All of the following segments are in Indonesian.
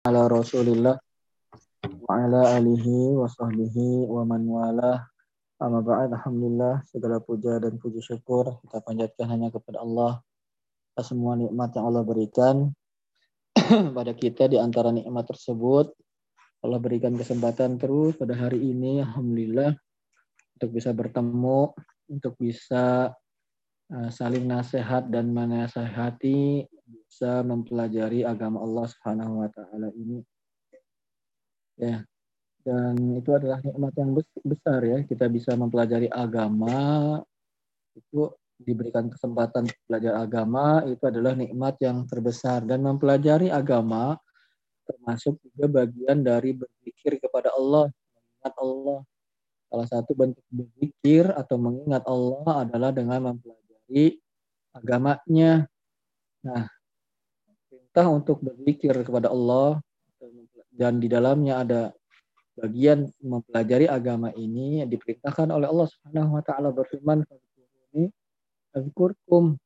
ala Rasulillah wa ala alihi wa sahbihi wa man wala amma ba'd alhamdulillah segala puja dan puji syukur kita panjatkan hanya kepada Allah. Atas semua nikmat yang Allah berikan pada kita di antara nikmat tersebut. Allah berikan kesempatan terus pada hari ini alhamdulillah untuk bisa bertemu untuk bisa saling nasihat dan menasehati bisa mempelajari agama Allah Subhanahu wa taala ini. Ya. Dan itu adalah nikmat yang besar ya, kita bisa mempelajari agama itu diberikan kesempatan belajar agama itu adalah nikmat yang terbesar dan mempelajari agama termasuk juga bagian dari berzikir kepada Allah, mengingat Allah. Salah satu bentuk berzikir atau mengingat Allah adalah dengan mempelajari agamanya. Nah, perintah untuk berzikir kepada Allah dan di dalamnya ada bagian mempelajari agama ini diperintahkan oleh Allah Subhanahu wa taala berfirman azkurkum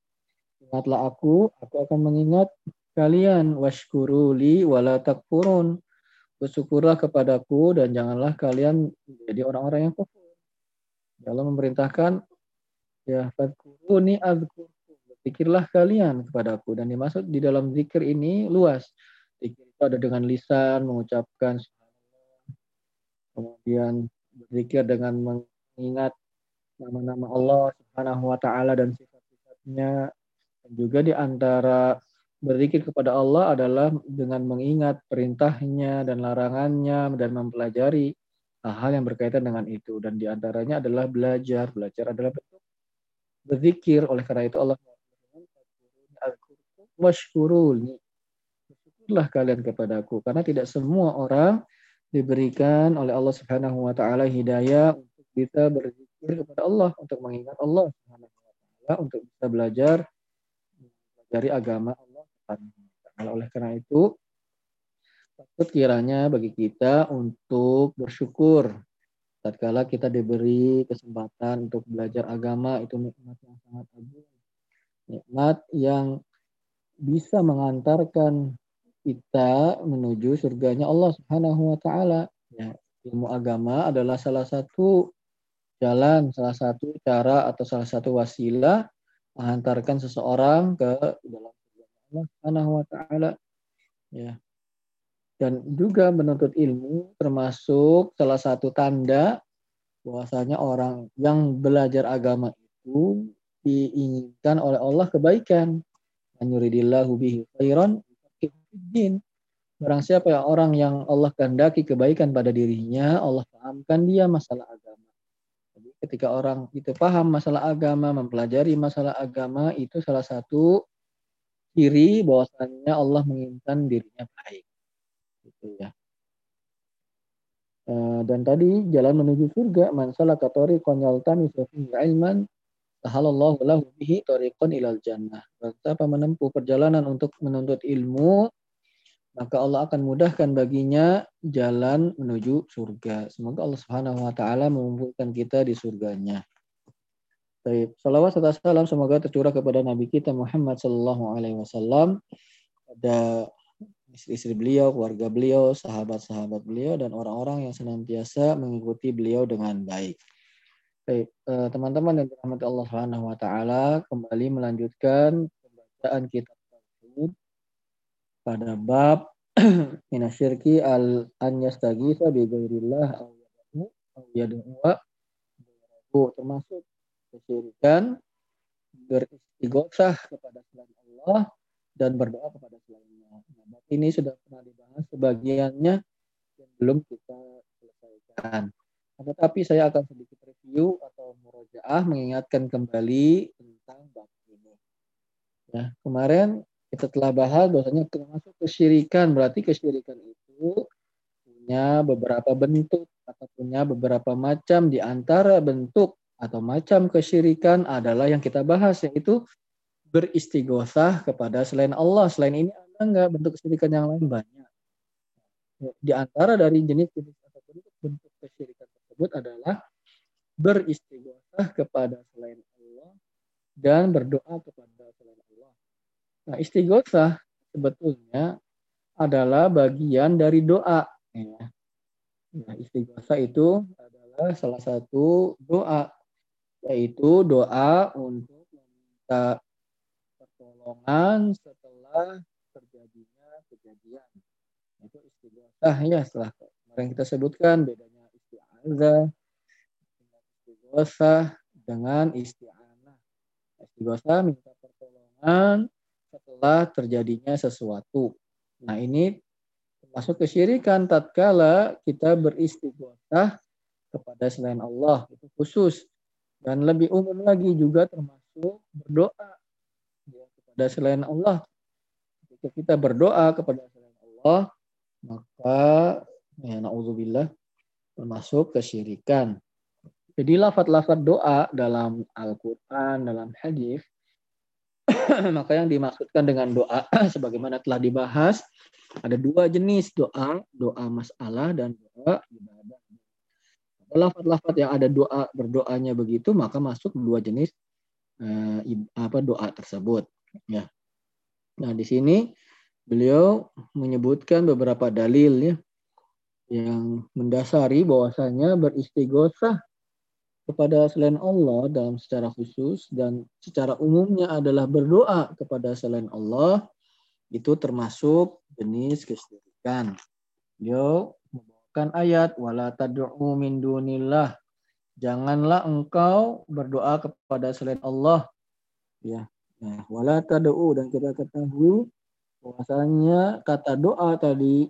ingatlah aku aku akan mengingat kalian. Washkuruli wala takfurun. Bersyukurlah kepadaku dan janganlah kalian menjadi orang-orang yang kufur. Allah memerintahkan ya fadkuruni azkur Pikirlah kalian kepadaku dan dimaksud di dalam zikir ini luas. Zikir itu ada dengan lisan mengucapkan kemudian berzikir dengan mengingat nama-nama Allah Subhanahu wa taala dan sifat-sifatnya. Dan juga di antara berzikir kepada Allah adalah dengan mengingat perintahnya dan larangannya dan mempelajari hal-hal yang berkaitan dengan itu dan di antaranya adalah belajar. Belajar adalah berzikir. Oleh karena itu Allah washkuruni. Bersyukurlah kalian kepadaku karena tidak semua orang diberikan oleh Allah Subhanahu wa taala hidayah untuk bisa berzikir kepada Allah, untuk mengingat Allah Subhanahu wa taala, untuk bisa belajar dari agama Allah Subhanahu. Oleh karena itu, patut kiranya bagi kita untuk bersyukur tatkala kita diberi kesempatan untuk belajar agama itu nikmat yang sangat agung. Nikmat yang bisa mengantarkan kita menuju surganya Allah Subhanahu wa taala. Ya, ilmu agama adalah salah satu jalan, salah satu cara atau salah satu wasilah mengantarkan seseorang ke dalam surga Allah Subhanahu wa taala. Ya. Dan juga menuntut ilmu termasuk salah satu tanda bahwasanya orang yang belajar agama itu diinginkan oleh Allah kebaikan Man yuridillahu bihi khairan. Barang siapa yang orang yang Allah kehendaki kebaikan pada dirinya, Allah pahamkan dia masalah agama. Jadi ketika orang itu paham masalah agama, mempelajari masalah agama, itu salah satu ciri bahwasanya Allah menginginkan dirinya baik. Ya. Dan tadi jalan menuju surga, man salaka tariqan yaltamisu ilman Tahalallahu lahu bihi tariqan ilal jannah. Siapa menempuh perjalanan untuk menuntut ilmu, maka Allah akan mudahkan baginya jalan menuju surga. Semoga Allah Subhanahu wa taala mengumpulkan kita di surganya. Baik, salawat serta salam semoga tercurah kepada Nabi kita Muhammad sallallahu alaihi wasallam, pada istri-istri beliau, keluarga beliau, sahabat-sahabat beliau dan orang-orang yang senantiasa mengikuti beliau dengan baik. Baik, eh, teman-teman yang dirahmati Allah Subhanahu wa taala, kembali melanjutkan pembacaan kitab tauhid pada bab minasyirki al an yastagitsa bi ghairillah aw yad'u aw yad'u termasuk kesyirikan beristighosah kepada selain Allah dan berdoa kepada selainnya. Nah, ini sudah pernah dibahas sebagiannya yang belum kita selesaikan. Tetapi saya akan sedikit review atau murojaah mengingatkan kembali tentang bab ini. Ya, kemarin kita telah bahas bahwasanya termasuk kesyirikan berarti kesyirikan itu punya beberapa bentuk atau punya beberapa macam di antara bentuk atau macam kesyirikan adalah yang kita bahas yaitu beristighosah kepada selain Allah. Selain ini ada enggak bentuk kesyirikan yang lain banyak. Di antara dari jenis-jenis atau bentuk-bentuk kesyirikan tersebut adalah beristighosah kepada selain Allah dan berdoa kepada selain Allah. Nah, istighosah sebetulnya adalah bagian dari doa. Ya. Nah, istighosah itu adalah salah satu doa, yaitu doa untuk meminta pertolongan setelah terjadinya kejadian. Itu istighosah ya setelah kemarin kita sebutkan bedanya isti'azah, istighosah dengan isti'anah. Istighosah minta pertolongan setelah terjadinya sesuatu. Nah, ini masuk kesyirikan tatkala kita beristighosah kepada selain Allah itu khusus dan lebih umum lagi juga termasuk berdoa kepada selain Allah jika kita berdoa kepada selain Allah maka ya naudzubillah termasuk kesyirikan jadi lafat-lafat doa dalam Al-Quran, dalam hadis, maka yang dimaksudkan dengan doa, sebagaimana telah dibahas, ada dua jenis doa, doa masalah dan doa ibadah. Lafat-lafat yang ada doa berdoanya begitu, maka masuk dua jenis uh, apa doa tersebut. Ya. Nah di sini beliau menyebutkan beberapa dalil ya yang mendasari bahwasanya beristighosah kepada selain Allah dalam secara khusus dan secara umumnya adalah berdoa kepada selain Allah itu termasuk jenis kesyirikan. Yo membawakan ayat wala tad'u min dunillah. Janganlah engkau berdoa kepada selain Allah. Ya. Nah, wala tad'u dan kita ketahui bahwasanya kata doa tadi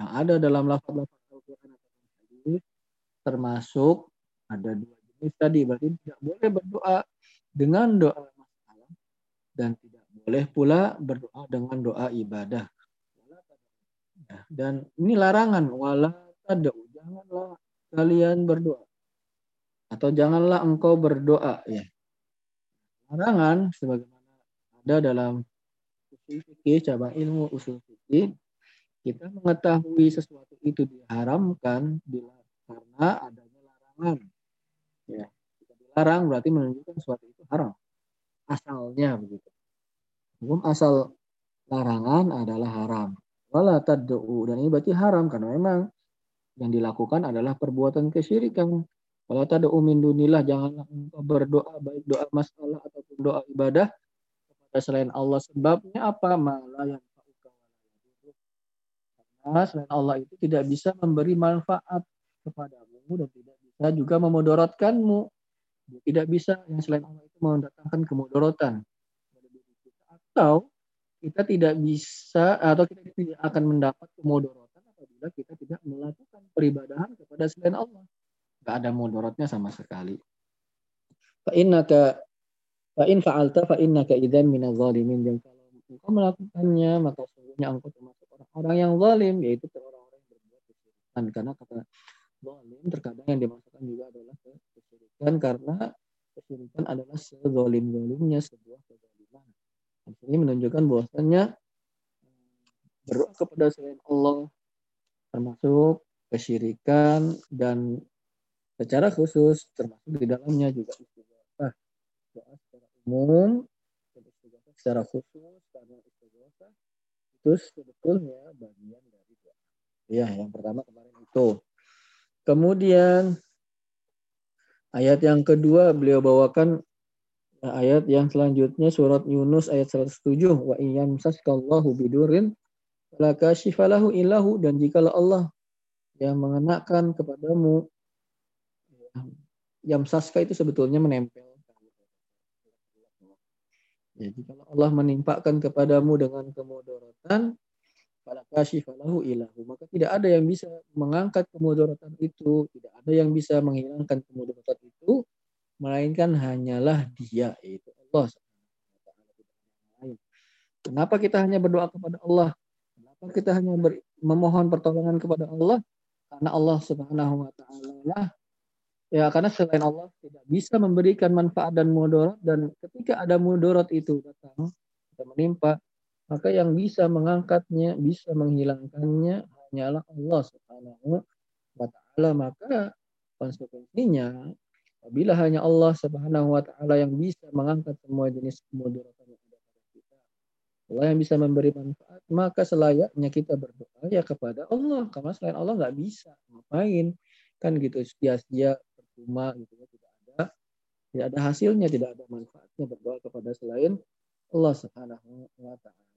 yang ada dalam lafaz-lafaz Al-Qur'an termasuk ada dua jenis tadi. Berarti tidak boleh berdoa dengan doa masalah dan tidak boleh pula berdoa dengan doa ibadah. Dan ini larangan. Wala tad'u. Janganlah kalian berdoa. Atau janganlah engkau berdoa ya. Larangan sebagaimana ada dalam usul fikih cabang ilmu usul fikih kita mengetahui sesuatu itu diharamkan bila karena adanya larangan Ya, jika dilarang berarti menunjukkan sesuatu itu haram. Asalnya begitu. Hukum asal larangan adalah haram. Wala tad'u dan ini berarti haram karena memang yang dilakukan adalah perbuatan kesyirikan. Wala tad'u min dunillah janganlah engkau berdoa baik doa masalah ataupun doa ibadah kepada selain Allah sebabnya apa? Malah yang karena selain Allah itu tidak bisa memberi manfaat kepadamu dan tidak bisa juga memudorotkanmu. Tidak bisa yang selain Allah itu mendatangkan kemudorotan. Atau kita tidak bisa atau kita tidak akan mendapat kemudorotan apabila kita tidak melakukan peribadahan kepada selain Allah. Tidak ada mudorotnya sama sekali. Fa innaka fa in fa'alta fa innaka idzan minaz zalimin. Dan kalau engkau melakukannya maka sesungguhnya engkau termasuk orang-orang yang zalim yaitu orang-orang yang berbuat kesyirikan. Karena kata zalim terkadang yang dimasukkan juga adalah kesyirikan. Karena kesyirikan adalah sezolim-zolimnya sebuah kezaliman. Ini menunjukkan bahwasanya berdoa kepada selain Allah termasuk kesyirikan dan secara khusus termasuk di dalamnya juga istighfar. Doa umum secara khusus karena istighfar itu sebetulnya bagian dari doa. Ya, yang pertama kemarin itu. Kemudian ayat yang kedua beliau bawakan ayat yang selanjutnya surat Yunus ayat 107 wa iyamsaskallahu bidurin fala kashifalahu illahu dan jikalau Allah yang mengenakan kepadamu yamsaska itu sebetulnya menempel jadi kalau Allah menimpakan kepadamu dengan kemudorotan Fala kasyifalahu ilahu. Maka tidak ada yang bisa mengangkat kemudaratan itu, tidak ada yang bisa menghilangkan kemudaratan itu, melainkan hanyalah dia, yaitu Allah. Kenapa kita hanya berdoa kepada Allah? Kenapa kita hanya memohon pertolongan kepada Allah? Karena Allah Subhanahu wa taala ya karena selain Allah tidak bisa memberikan manfaat dan mudarat dan ketika ada mudarat itu datang kita menimpa maka yang bisa mengangkatnya, bisa menghilangkannya hanyalah Allah Subhanahu wa taala. Maka konsekuensinya apabila hanya Allah Subhanahu wa taala yang bisa mengangkat semua jenis kemudaratan yang ada pada kita, Allah yang bisa memberi manfaat, maka selayaknya kita berdoa ya kepada Allah. Karena selain Allah nggak bisa. Ngapain? Kan gitu sia-sia percuma gitu ya. Tidak ada tidak ada hasilnya, tidak ada manfaatnya berdoa kepada selain Allah Subhanahu wa taala.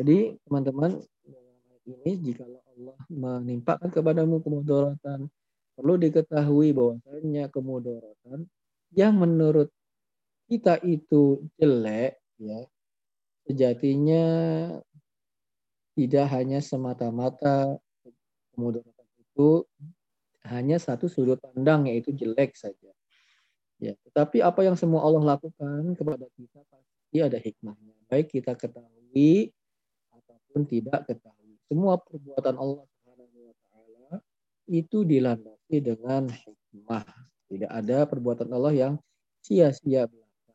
Jadi teman-teman ini jika Allah menimpakan kepadamu kemudaratan, perlu diketahui bahwasanya kemudaratan yang menurut kita itu jelek ya sejatinya tidak hanya semata-mata kemudaratan itu hanya satu sudut pandang yaitu jelek saja. Ya, tetapi apa yang semua Allah lakukan kepada kita pasti ada hikmahnya. Baik kita ketahui ataupun tidak ketahui. Semua perbuatan Allah Subhanahu wa taala itu dilandasi dengan hikmah. Tidak ada perbuatan Allah yang sia-sia belaka.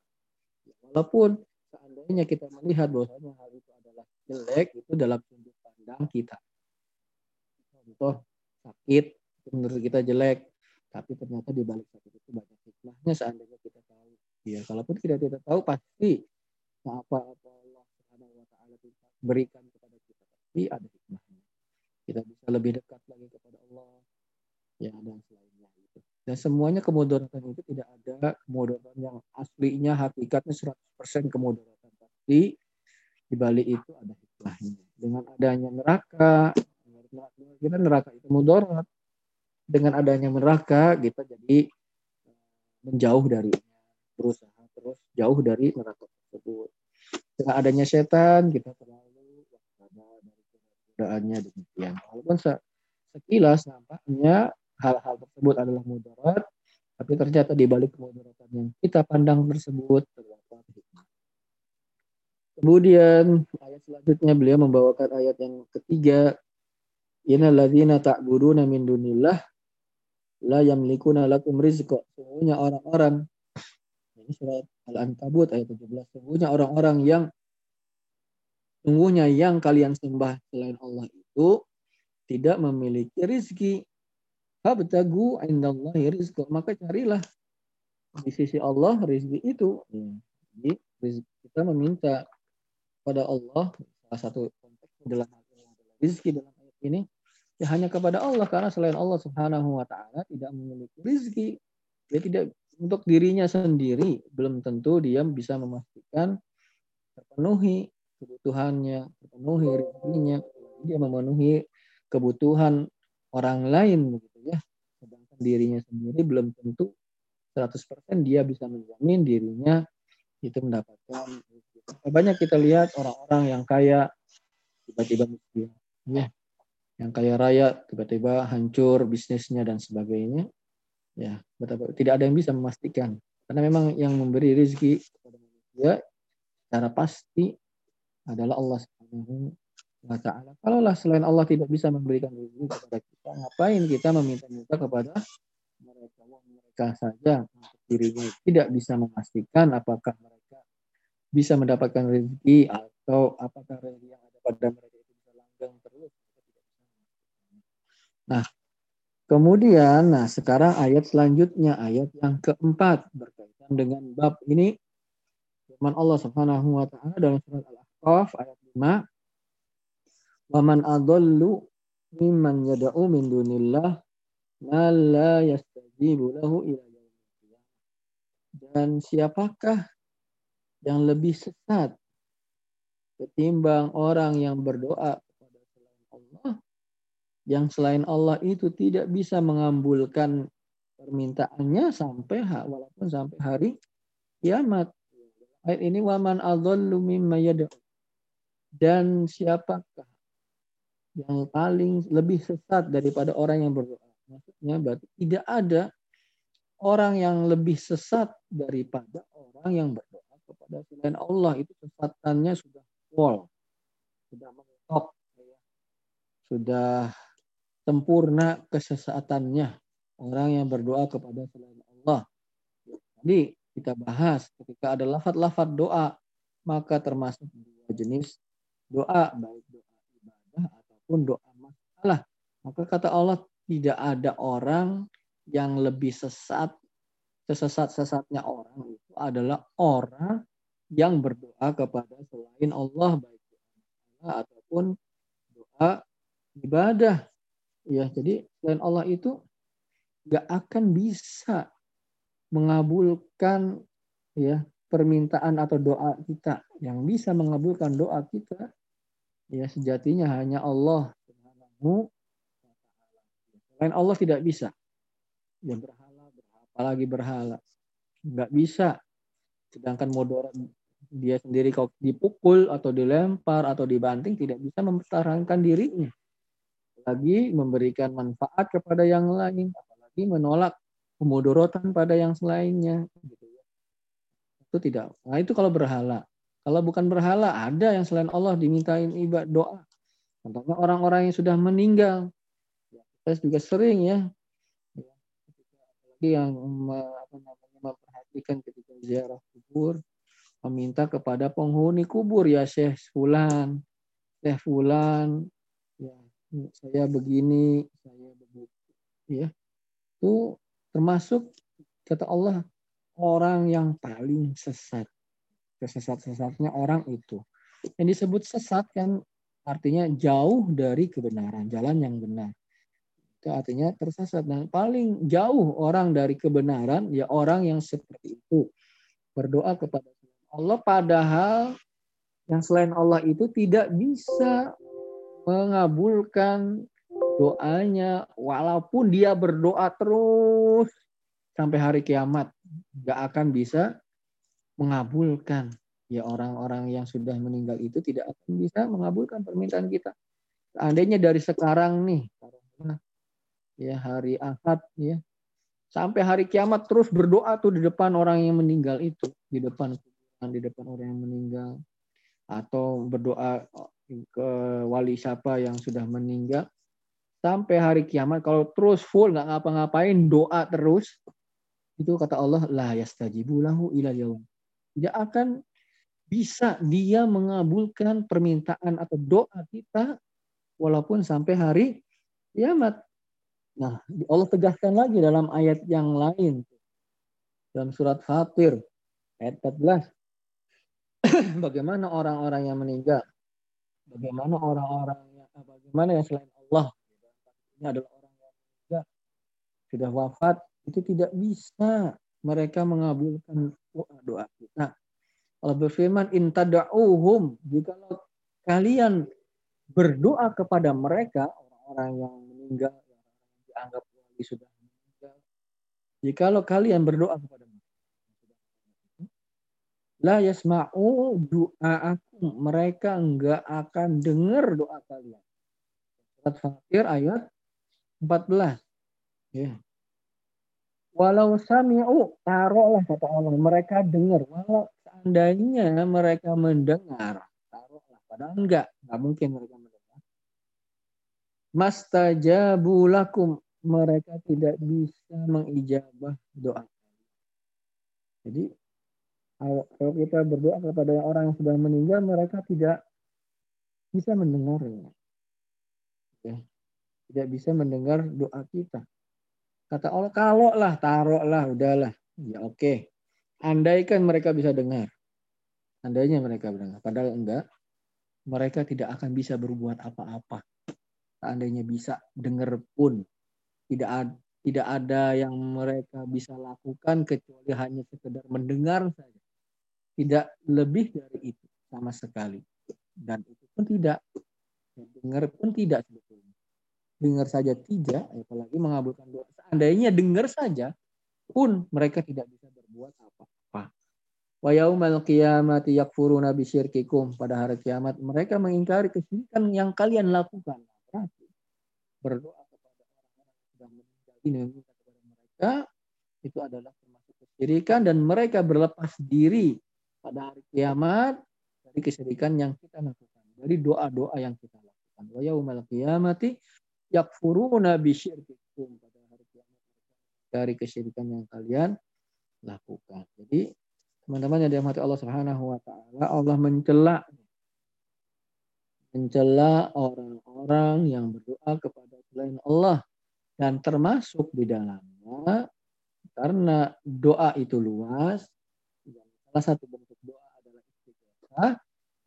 Walaupun seandainya kita melihat bahwasanya hal itu adalah jelek, itu dalam sudut pandang kita. Contoh sakit, menurut kita jelek, tapi ternyata di balik sakit itu banyak hikmahnya seandainya kita tahu. Ya, kalaupun kita tidak tahu pasti apa-apa Allah Subhanahu wa taala berikan kepada kita pasti ada hikmahnya. Kita bisa lebih dekat lagi kepada Allah. Ya, dan selainnya itu. Dan semuanya kemudaratan itu tidak ada kemudaratan yang aslinya hakikatnya 100% kemudaratan. Pasti di balik itu ada hikmahnya. Dengan adanya neraka, kita neraka itu mudarat dengan adanya neraka kita jadi eh, menjauh dari berusaha terus jauh dari neraka tersebut. Dengan adanya setan kita terlalu waspada dari kegodaannya demikian. Walaupun sekilas nampaknya hal-hal tersebut adalah mudarat, tapi ternyata di balik kemudaratan yang kita pandang tersebut terdapat hikmah. Kemudian ayat selanjutnya beliau membawakan ayat yang ketiga Inna ladzina ta'buduna min dunillah la yamlikuna lakum rizqa. Sungguhnya orang-orang ini surat Al-Ankabut ayat 17. Sungguhnya orang-orang yang sungguhnya yang kalian sembah selain Allah itu tidak memiliki rizki. Habtagu indallahi rizqa. Maka carilah di sisi Allah rizki itu. Jadi kita meminta pada Allah salah satu konteks dalam rizki dalam ayat ini ya hanya kepada Allah karena selain Allah Subhanahu wa taala tidak memiliki rezeki. Dia tidak untuk dirinya sendiri belum tentu dia bisa memastikan terpenuhi kebutuhannya, terpenuhi rezekinya. Dia memenuhi kebutuhan orang lain begitu ya. Sedangkan dirinya sendiri belum tentu 100% dia bisa menjamin dirinya itu mendapatkan banyak kita lihat orang-orang yang kaya tiba-tiba miskin ya yang kaya raya tiba-tiba hancur bisnisnya dan sebagainya ya betapa tidak ada yang bisa memastikan karena memang yang memberi rezeki kepada manusia secara pasti adalah Allah Subhanahu wa taala. Kalaulah selain Allah tidak bisa memberikan rezeki kepada kita, ngapain kita meminta-minta kepada mereka? Mereka saja untuk dirinya tidak bisa memastikan apakah mereka bisa mendapatkan rezeki atau apakah rezeki yang ada pada mereka itu bisa langgeng terus Nah, kemudian, nah sekarang ayat selanjutnya, ayat yang keempat berkaitan dengan bab ini. Firman Allah Subhanahu wa taala dalam surat Al-Ahqaf ayat 5. Wa man adallu mimman yad'u min dunillah ma la yastajibu lahu ila Dan siapakah yang lebih sesat ketimbang orang yang berdoa kepada selain Allah yang selain Allah itu tidak bisa mengambulkan permintaannya sampai walaupun sampai hari kiamat. Ayat ini waman adzallu mimma Dan siapakah yang paling lebih sesat daripada orang yang berdoa? Maksudnya berarti tidak ada orang yang lebih sesat daripada orang yang berdoa kepada selain Allah itu sesatannya sudah full, sudah mentok, ya. sudah sempurna kesesatannya orang yang berdoa kepada selain Allah. Jadi kita bahas ketika ada lafat-lafat doa maka termasuk dua jenis doa baik doa ibadah ataupun doa masalah. Maka kata Allah tidak ada orang yang lebih sesat sesat-sesatnya orang itu adalah orang yang berdoa kepada selain Allah baik berhala ataupun doa ibadah. Ya, jadi selain Allah itu nggak akan bisa mengabulkan ya permintaan atau doa kita. Yang bisa mengabulkan doa kita ya sejatinya hanya Allah Subhanahu Selain Allah tidak bisa. Ya berhala, berhala apalagi berhala. Nggak bisa. Sedangkan modorat dia sendiri kalau dipukul atau dilempar atau dibanting tidak bisa mempertahankan dirinya. Lagi memberikan manfaat kepada yang lain, apalagi menolak pemudorotan pada yang selainnya. Gitu ya. Itu tidak. Nah itu kalau berhala. Kalau bukan berhala, ada yang selain Allah dimintain ibadah doa. Contohnya orang-orang yang sudah meninggal. Saya juga sering ya. Apalagi yang memperhatikan ketika ziarah kubur meminta kepada penghuni kubur ya Syekh Fulan, Syekh Fulan, ya saya begini, saya begitu, ya. Itu termasuk kata Allah orang yang paling sesat. Sesat-sesatnya orang itu. Yang disebut sesat kan artinya jauh dari kebenaran, jalan yang benar. Itu artinya tersesat dan paling jauh orang dari kebenaran ya orang yang seperti itu. Berdoa kepada Allah padahal yang selain Allah itu tidak bisa mengabulkan doanya walaupun dia berdoa terus sampai hari kiamat. Nggak akan bisa mengabulkan. Ya orang-orang yang sudah meninggal itu tidak akan bisa mengabulkan permintaan kita. Seandainya dari sekarang nih ya hari Ahad ya sampai hari kiamat terus berdoa tuh di depan orang yang meninggal itu di depan di depan orang yang meninggal atau berdoa wali siapa yang sudah meninggal. Sampai hari kiamat kalau terus full nggak ngapa-ngapain doa terus itu kata Allah la yastajibu lahu ila yaum. Tidak akan bisa dia mengabulkan permintaan atau doa kita walaupun sampai hari kiamat. Nah, Allah tegaskan lagi dalam ayat yang lain dalam surat Fatir ayat 14 bagaimana orang-orang yang meninggal, bagaimana orang-orang yang eh, bagaimana yang selain Allah, ini adalah orang yang meninggal, sudah wafat, itu tidak bisa mereka mengabulkan doa kita. Allah berfirman, intada'uhum, jika kalian berdoa kepada mereka, orang-orang yang meninggal, yang dianggap wali sudah meninggal, jikalau kalian berdoa kepada la yasma'u du'aakum. Mereka enggak akan dengar doa kalian. Surat Fatir ayat 14. Ya. Walau sami'u, taruhlah kata Allah, mereka dengar. Walau seandainya mereka mendengar, taruhlah. Padahal enggak, enggak mungkin mereka mendengar. Mastajabu lakum, mereka tidak bisa mengijabah doa. Jadi kalau kita berdoa kepada orang yang sudah meninggal, mereka tidak bisa mendengarnya. Ya. Tidak bisa mendengar doa kita. Kata Allah, kalau lah, taruh lah, udahlah. Ya oke. Andaikan mereka bisa dengar. Andainya mereka mendengar. Padahal enggak. Mereka tidak akan bisa berbuat apa-apa. Seandainya bisa dengar pun. Tidak ada, tidak ada yang mereka bisa lakukan kecuali hanya sekedar mendengar saja. Tidak lebih dari itu sama sekali. Dan itu pun tidak. Dengar pun tidak sebetulnya. Dengar saja tidak, apalagi mengabulkan doa. Seandainya dengar saja, pun mereka tidak bisa berbuat apa-apa. Wa yaumal qiyamati yakfuruna bisyirkikum. Pada hari kiamat mereka mengingkari kesyirikan yang kalian lakukan. Berdoa kepada orang-orang yang sudah meninggal ini meminta kepada mereka itu adalah termasuk kesyirikan dan mereka berlepas diri pada hari kiamat dari kesyirikan yang kita lakukan, dari doa-doa yang kita lakukan. Wa yaumal qiyamati yakfuruna bisyirkikum pada hari kiamat dari kesyirikan yang kalian lakukan. Jadi teman-teman yang dirahmati Allah Subhanahu wa taala, Allah mencela mencela orang-orang yang berdoa kepada selain Allah dan termasuk di dalamnya karena doa itu luas salah satu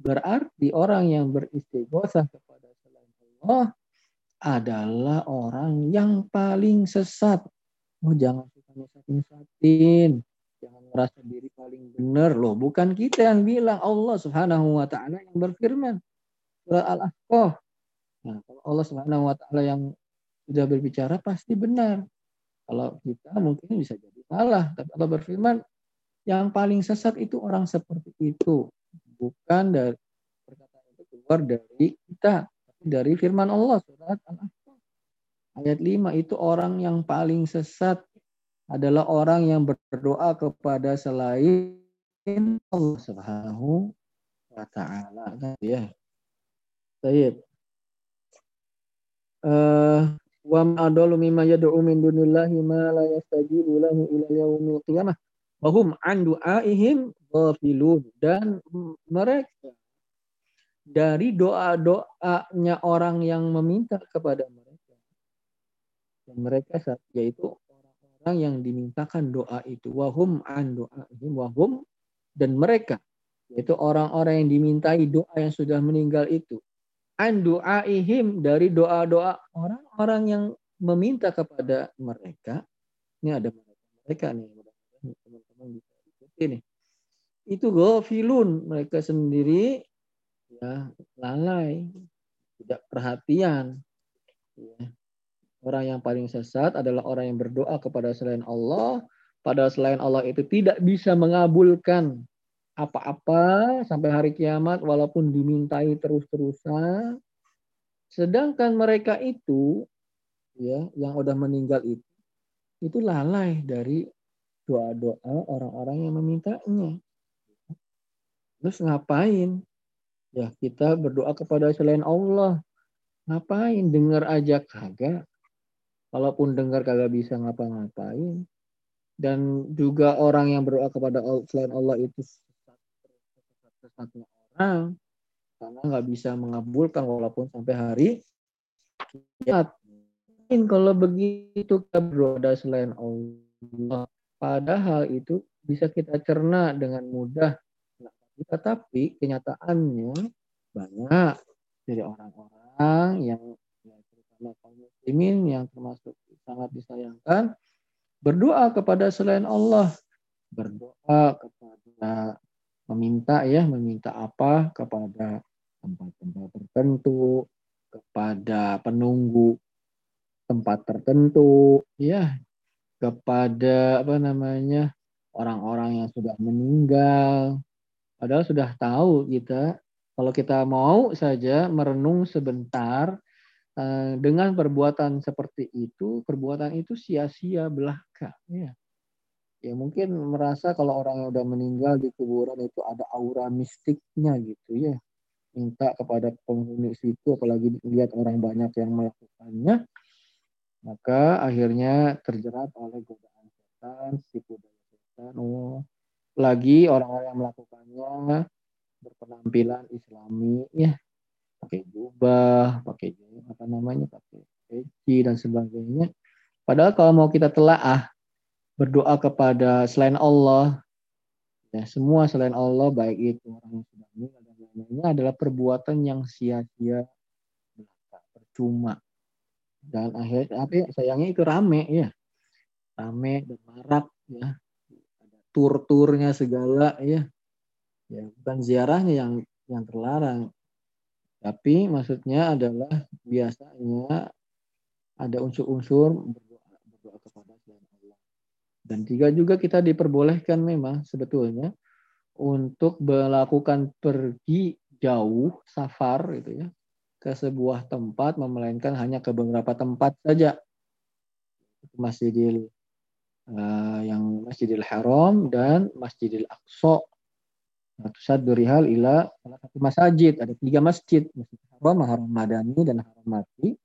Berarti orang yang beristighosah kepada selain Allah adalah orang yang paling sesat. Oh jangan suka nyesat-nyesatin. Jangan merasa diri paling benar loh. Bukan kita yang bilang Allah subhanahu wa ta'ala yang berfirman. Surah Al-Ahqaf. Nah, kalau Allah subhanahu wa ta'ala yang sudah berbicara pasti benar. Kalau kita mungkin bisa jadi salah. Tapi Allah berfirman, yang paling sesat itu orang seperti itu bukan dari perkataan itu keluar dari kita, tapi dari firman Allah surat Al-Ahqaf. Ayat 5 itu orang yang paling sesat adalah orang yang berdoa kepada selain Allah Subhanahu wa taala ya. Baik. Eh wa ma adalu mimma yad'u min dunillahi ma la yastajibu lahu ila yaumil qiyamah wa hum an du'aihim ghafilun. Dan mereka dari doa-doanya orang yang meminta kepada mereka dan mereka yaitu orang-orang yang dimintakan doa itu wahum an doaihim wahum dan mereka yaitu orang-orang yang dimintai doa yang sudah meninggal itu an doaihim dari doa-doa orang-orang yang meminta kepada mereka. Ini ada mereka mereka nih nih itu gofilun mereka sendiri ya lalai. Tidak perhatian. Ya. orang yang paling sesat adalah orang yang berdoa kepada selain Allah. Pada selain Allah itu tidak bisa mengabulkan apa-apa sampai hari kiamat walaupun dimintai terus-terusan. Sedangkan mereka itu ya yang udah meninggal itu itu lalai dari doa-doa orang-orang yang memintanya Terus ngapain? Ya kita berdoa kepada selain Allah. Ngapain? Dengar aja kagak. Walaupun dengar kagak bisa ngapa-ngapain. Dan juga orang yang berdoa kepada selain Allah itu satu orang. Karena nggak bisa mengabulkan walaupun sampai hari kiamat. Kalau begitu kita berdoa selain Allah. Padahal itu bisa kita cerna dengan mudah. Tetapi kenyataannya banyak dari orang-orang yang ya, terutama kaum muslimin yang termasuk sangat disayangkan berdoa kepada selain Allah, berdoa kepada meminta ya, meminta apa? Kepada tempat-tempat tertentu, kepada penunggu tempat tertentu, ya, kepada apa namanya orang-orang yang sudah meninggal, Padahal sudah tahu kita, kalau kita mau saja merenung sebentar eh, dengan perbuatan seperti itu, perbuatan itu sia-sia belaka. Ya. ya mungkin merasa kalau orang yang udah meninggal di kuburan itu ada aura mistiknya gitu ya. Minta kepada penghuni situ, apalagi lihat orang banyak yang melakukannya, maka akhirnya terjerat oleh godaan setan, tipu daya setan. Oh, lagi orang-orang yang melakukannya berpenampilan islami ya. Pakai jubah pakai apa namanya pakai peci dan sebagainya. Padahal kalau mau kita telaah berdoa kepada selain Allah ya semua selain Allah baik itu orang yang sudah meninggal dan lain-lainnya adalah perbuatan yang sia-sia percuma dan akhirnya tapi sayangnya itu rame ya. Rame dan marak ya. Tur-turnya segala ya. Ya bukan ziarahnya yang yang terlarang. Tapi maksudnya adalah biasanya ada unsur-unsur berdoa, berdoa kepada selain Allah. Dan tiga juga kita diperbolehkan memang sebetulnya untuk melakukan pergi jauh safar gitu ya ke sebuah tempat melainkan hanya ke beberapa tempat saja Masjidil uh, yang Masjidil Haram dan Masjidil Aqsa. Tusad durihal ila salah satu masjid. Ada tiga masjid. Masjid Haram, Haram Madani, dan Haram Mati.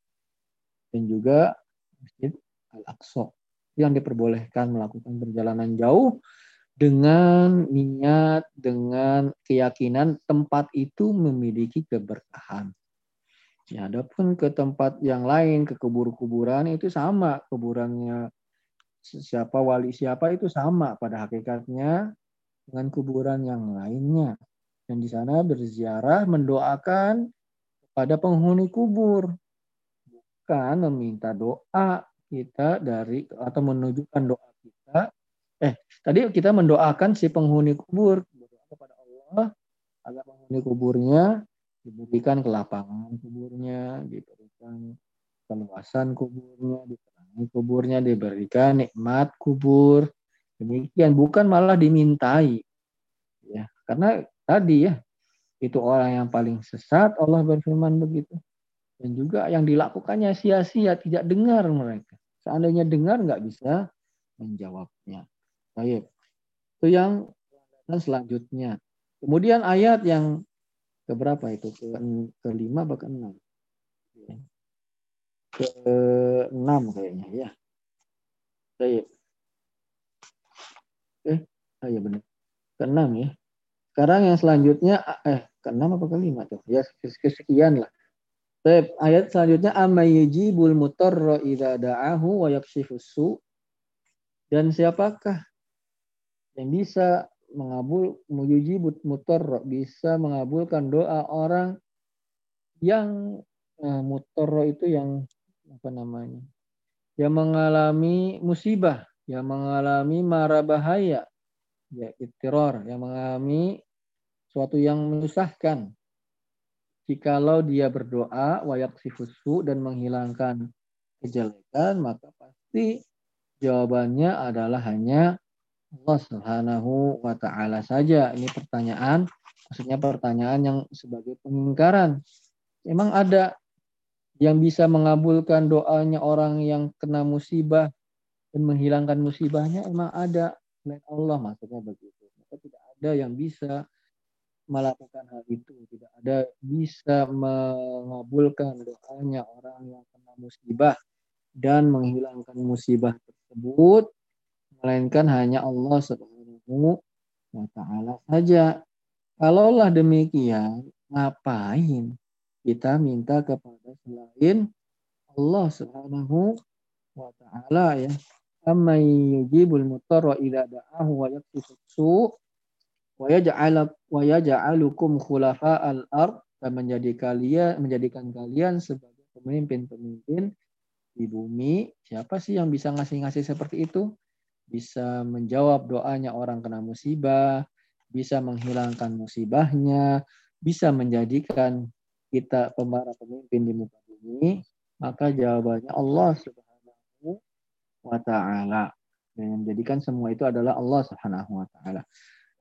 Dan juga Masjid Al-Aqsa. Yang diperbolehkan melakukan perjalanan jauh dengan niat, dengan keyakinan tempat itu memiliki keberkahan. Ya, adapun ke tempat yang lain, ke kubur-kuburan itu sama kuburannya siapa wali siapa itu sama pada hakikatnya dengan kuburan yang lainnya. Dan di sana berziarah mendoakan kepada penghuni kubur. Bukan meminta doa kita dari atau menunjukkan doa kita. Eh, tadi kita mendoakan si penghuni kubur berdoa kepada Allah agar penghuni kuburnya diberikan kelapangan kuburnya, diberikan keluasan kuburnya, diterangi kuburnya, diberikan nikmat kubur. Demikian bukan malah dimintai. Ya, karena tadi ya itu orang yang paling sesat Allah berfirman begitu. Dan juga yang dilakukannya sia-sia tidak dengar mereka. Seandainya dengar nggak bisa menjawabnya. Baik. Itu yang dan selanjutnya. Kemudian ayat yang keberapa itu? Ke kelima atau ke enam? Ke enam kayaknya ya. Baik eh oh ya benar ke enam ya. Sekarang yang selanjutnya eh keenam apa kelima tuh? Ya kesekian lah. Baik, ayat selanjutnya amma yujibul mutarra idza da'ahu wa yakshifus Dan siapakah yang bisa mengabul mujibut mutarra bisa mengabulkan doa orang yang eh, mutarra itu yang apa namanya? Yang mengalami musibah, yang mengalami mara bahaya, ya ittiror, yang mengalami suatu yang menyusahkan. Jikalau dia berdoa wayak sifusu dan menghilangkan kejelekan, maka pasti jawabannya adalah hanya Allah Subhanahu wa taala saja. Ini pertanyaan, maksudnya pertanyaan yang sebagai pengingkaran. Memang ada yang bisa mengabulkan doanya orang yang kena musibah dan menghilangkan musibahnya emang ada selain Allah maksudnya begitu. Maka tidak ada yang bisa melakukan hal itu. Tidak ada bisa mengabulkan doanya orang yang kena musibah dan menghilangkan musibah tersebut melainkan hanya Allah Subhanahu wa taala saja. Kalaulah demikian, ngapain kita minta kepada selain Allah Subhanahu wa taala ya? Amma yujibul mutarra idza da'ahu wa yaktifu wa yaj'alukum khulafa al-ard dan menjadi kalian menjadikan kalian sebagai pemimpin-pemimpin di bumi. Siapa sih yang bisa ngasih-ngasih seperti itu? Bisa menjawab doanya orang kena musibah, bisa menghilangkan musibahnya, bisa menjadikan kita para pemimpin di muka bumi, maka jawabannya Allah Subhanahu wa taala. Dan menjadikan semua itu adalah Allah Subhanahu wa taala.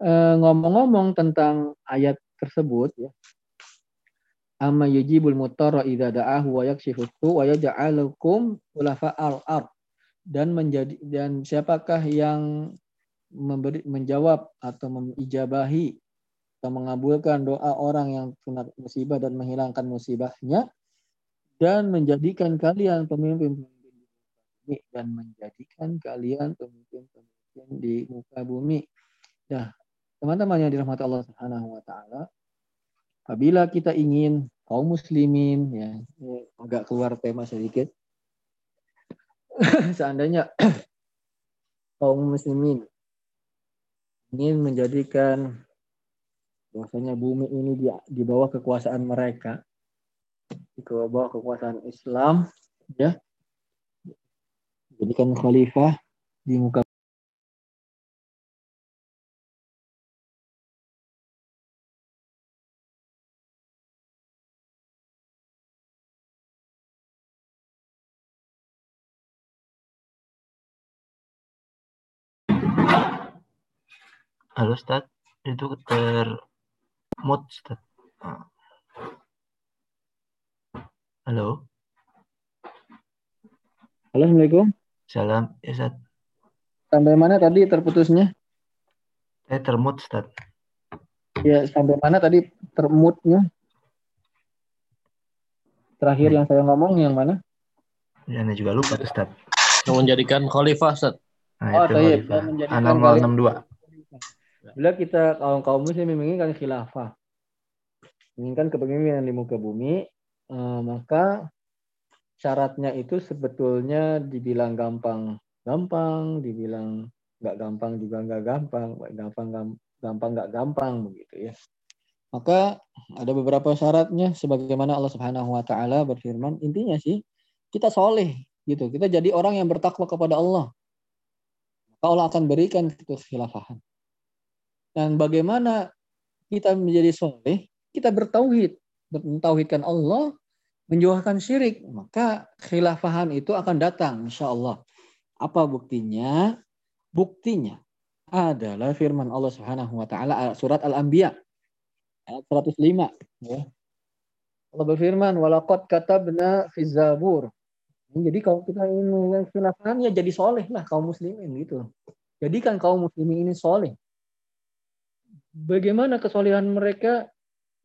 Eh, ngomong-ngomong tentang ayat tersebut ya. Amma yujibul mutarra idza da'ahu wa yakshifu wa yaj'alukum al ard dan menjadi dan siapakah yang memberi menjawab atau mengijabahi atau mengabulkan doa orang yang kena musibah dan menghilangkan musibahnya dan menjadikan kalian pemimpin-pemimpin di muka bumi dan menjadikan kalian pemimpin-pemimpin di muka bumi. Nah, Teman-teman yang dirahmati Allah Subhanahu wa taala, apabila kita ingin kaum muslimin ya, agak keluar tema sedikit. Seandainya kaum muslimin ingin menjadikan bahwasanya bumi ini di, di bawah kekuasaan mereka, di bawah kekuasaan Islam, ya, jadikan khalifah di muka Halo Ustaz, itu termut Ustaz. Halo. Halo, Assalamualaikum. Salam, ya Ustaz. Sampai mana tadi terputusnya? Saya termut Ustaz. Ya, sampai mana tadi termutnya? Terakhir ya. yang saya ngomong yang mana? Ya, ini juga lupa Ustaz. Yang menjadikan khalifah Ustaz. Nah, oh, itu khalifah. Anak 062. Bila kita kaum kaum muslim menginginkan khilafah, menginginkan kepemimpinan di muka bumi, eh, maka syaratnya itu sebetulnya dibilang gampang, gampang, dibilang nggak gampang juga nggak gampang, gampang gampang nggak gampang begitu ya. Maka ada beberapa syaratnya sebagaimana Allah Subhanahu wa taala berfirman, intinya sih kita soleh gitu. Kita jadi orang yang bertakwa kepada Allah. Maka Allah akan berikan itu khilafahan. Dan bagaimana kita menjadi soleh? Kita bertauhid, bertauhidkan Allah, menjauhkan syirik. Maka khilafahan itu akan datang, insya Allah. Apa buktinya? Buktinya adalah firman Allah Subhanahu wa taala surat Al-Anbiya ayat 105 ya. Allah berfirman walaqad katabna fi zabur. Jadi kalau kita ingin khilafah ya jadi soleh lah kaum muslimin gitu. Jadikan kaum muslimin ini soleh. Bagaimana kesolehan mereka?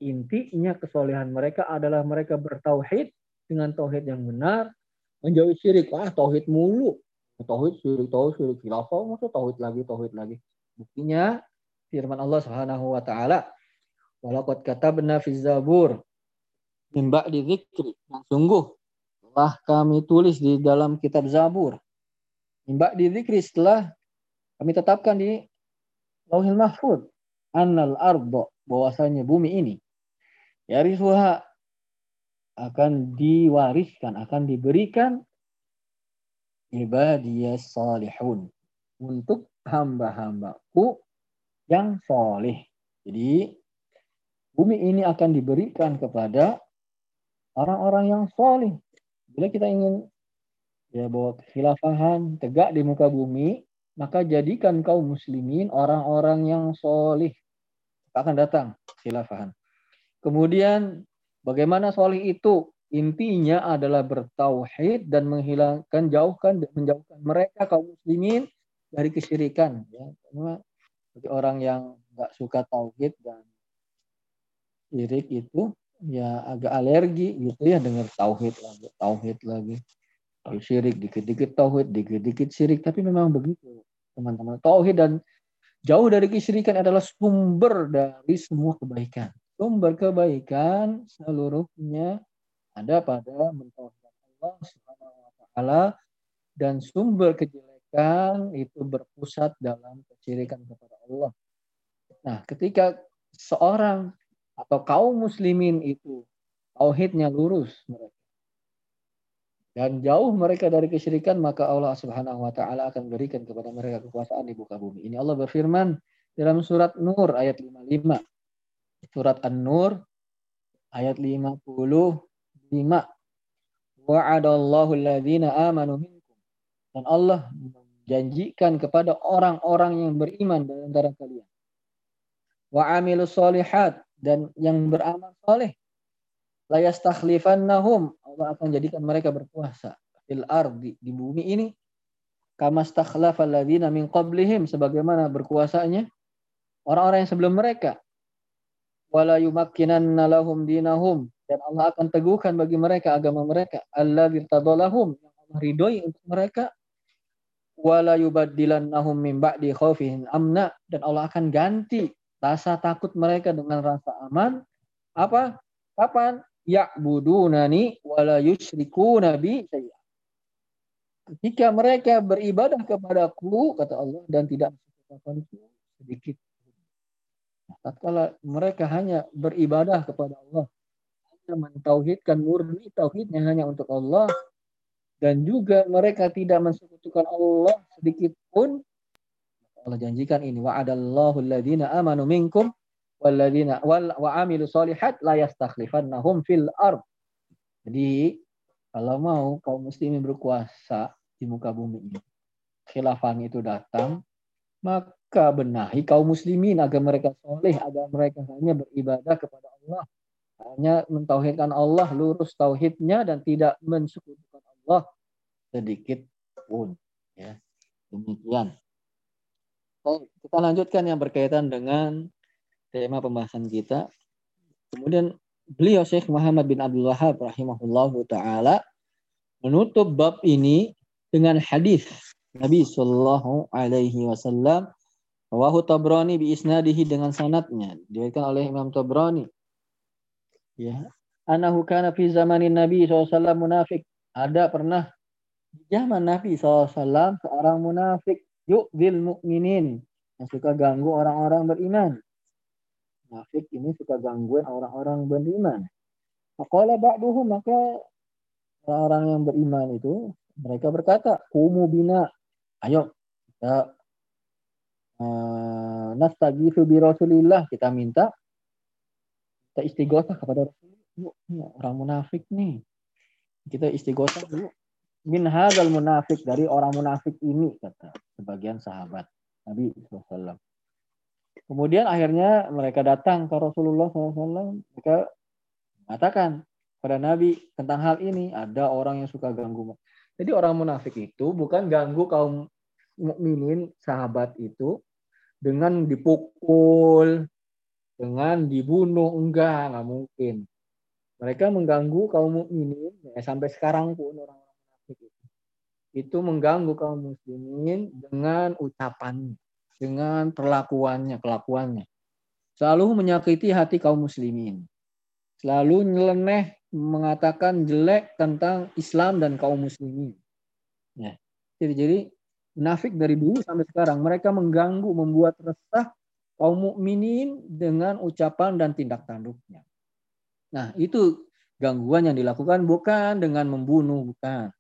Intinya kesolehan mereka adalah mereka bertauhid dengan tauhid yang benar, menjauhi syirik. Wah, tauhid mulu. Tauhid syirik, tauhid syirik khilafah, masa tauhid lagi, tauhid lagi. Buktinya firman Allah Subhanahu wa taala Walaqad katabna fi zabur min ba'di dzikri. Dan sungguh telah kami tulis di dalam kitab Zabur. Min ba'di dzikri setelah kami tetapkan di Lauhil Mahfud annal ardo bahwasanya bumi ini yarisuha akan diwariskan, akan diberikan ibadiyas salihun untuk hamba-hambaku yang soleh. Jadi bumi ini akan diberikan kepada orang-orang yang soleh. Bila kita ingin ya bahwa khilafahan tegak di muka bumi, maka jadikan kaum muslimin orang-orang yang soleh. Akan datang khilafahan. Kemudian bagaimana soleh itu? Intinya adalah bertauhid dan menghilangkan, jauhkan, menjauhkan mereka kaum muslimin dari kesyirikan. Ya. bagi orang yang nggak suka tauhid dan syirik itu ya agak alergi gitu ya dengar tauhid lagi, tauhid lagi. Syirik dikit-dikit tauhid, dikit-dikit syirik, tapi memang begitu teman-teman. Tauhid dan jauh dari kesyirikan adalah sumber dari semua kebaikan. Sumber kebaikan seluruhnya ada pada mentauhidkan Allah Subhanahu wa taala dan sumber kejelekan itu berpusat dalam kesyirikan kepada Allah. Nah, ketika seorang atau kaum muslimin itu tauhidnya lurus mereka dan jauh mereka dari kesyirikan maka Allah Subhanahu wa taala akan berikan kepada mereka kekuasaan di muka bumi. Ini Allah berfirman dalam surat Nur ayat 55. Surat An-Nur ayat 55. Wa'adallahu alladhina amanu minkum. Dan Allah menjanjikan kepada orang-orang yang beriman dari antara kalian. Wa amilus solihat dan yang beramal soleh layas takhlifannahum Allah akan jadikan mereka berkuasa fil ardi di bumi ini. Kama stakhlafal ladzina min qablihim sebagaimana berkuasanya orang-orang yang sebelum mereka. Wala yumakkinanna lahum dinahum dan Allah akan teguhkan bagi mereka agama mereka. Alladzi tadallahum yang Allah ridhoi untuk mereka. Wala yubaddilannahum min ba'di khaufihim amna dan Allah akan ganti rasa takut mereka dengan rasa aman. Apa? Kapan ya'budunani wala yusyriku nabi saya ketika mereka beribadah kepadaku kata Allah dan tidak mensekutukanku sedikit nah, tatkala mereka hanya beribadah kepada Allah hanya mentauhidkan murni tauhidnya hanya untuk Allah dan juga mereka tidak mensekutukan Allah sedikit pun Allah janjikan ini wa'adallahu alladhina amanu minkum walladzina wal wa amilu solihat la yastakhlifannahum fil ard. Jadi kalau mau kaum muslimin berkuasa di muka bumi ini, khilafah itu datang, maka benahi kaum muslimin agar mereka soleh, agar mereka hanya beribadah kepada Allah, hanya mentauhidkan Allah, lurus tauhidnya dan tidak mensekutukan Allah sedikit pun. Ya, demikian. Baik, kita lanjutkan yang berkaitan dengan tema pembahasan kita. Kemudian beliau Syekh Muhammad bin Abdul Wahab rahimahullahu taala menutup bab ini dengan hadis Nabi Shallallahu alaihi wasallam Rawahu Tabrani bi isnadihi dengan sanatnya diriwayatkan oleh Imam Tabrani. Ya, anahu kana fi zamanin Nabi SAW munafik. Ada pernah di zaman Nabi SAW seorang munafik yu'dil mu'minin yang suka ganggu orang-orang beriman. Munafik ini suka gangguin orang-orang beriman. Faqala ba'duhum maka orang-orang yang beriman itu mereka berkata, "Kumu bina." Ayo kita uh, nastaghiitsu bi Rasulillah, kita minta kita istighosah kepada orang munafik nih. Kita istighosah dulu. Min hadzal munafik dari orang munafik ini kata sebagian sahabat Nabi SAW. Kemudian akhirnya mereka datang ke Rasulullah SAW. Mereka mengatakan pada Nabi tentang hal ini ada orang yang suka ganggu. Jadi orang munafik itu bukan ganggu kaum mukminin sahabat itu dengan dipukul, dengan dibunuh enggak, enggak mungkin. Mereka mengganggu kaum mukminin ya, sampai sekarang pun orang-orang munafik itu itu mengganggu kaum muslimin dengan ucapannya, dengan perlakuannya, kelakuannya. Selalu menyakiti hati kaum muslimin selalu nyeleneh mengatakan jelek tentang Islam dan kaum muslimin. Ya. Jadi, jadi munafik dari dulu sampai sekarang mereka mengganggu, membuat resah kaum mukminin dengan ucapan dan tindak tanduknya. Nah, itu gangguan yang dilakukan bukan dengan membunuh, bukan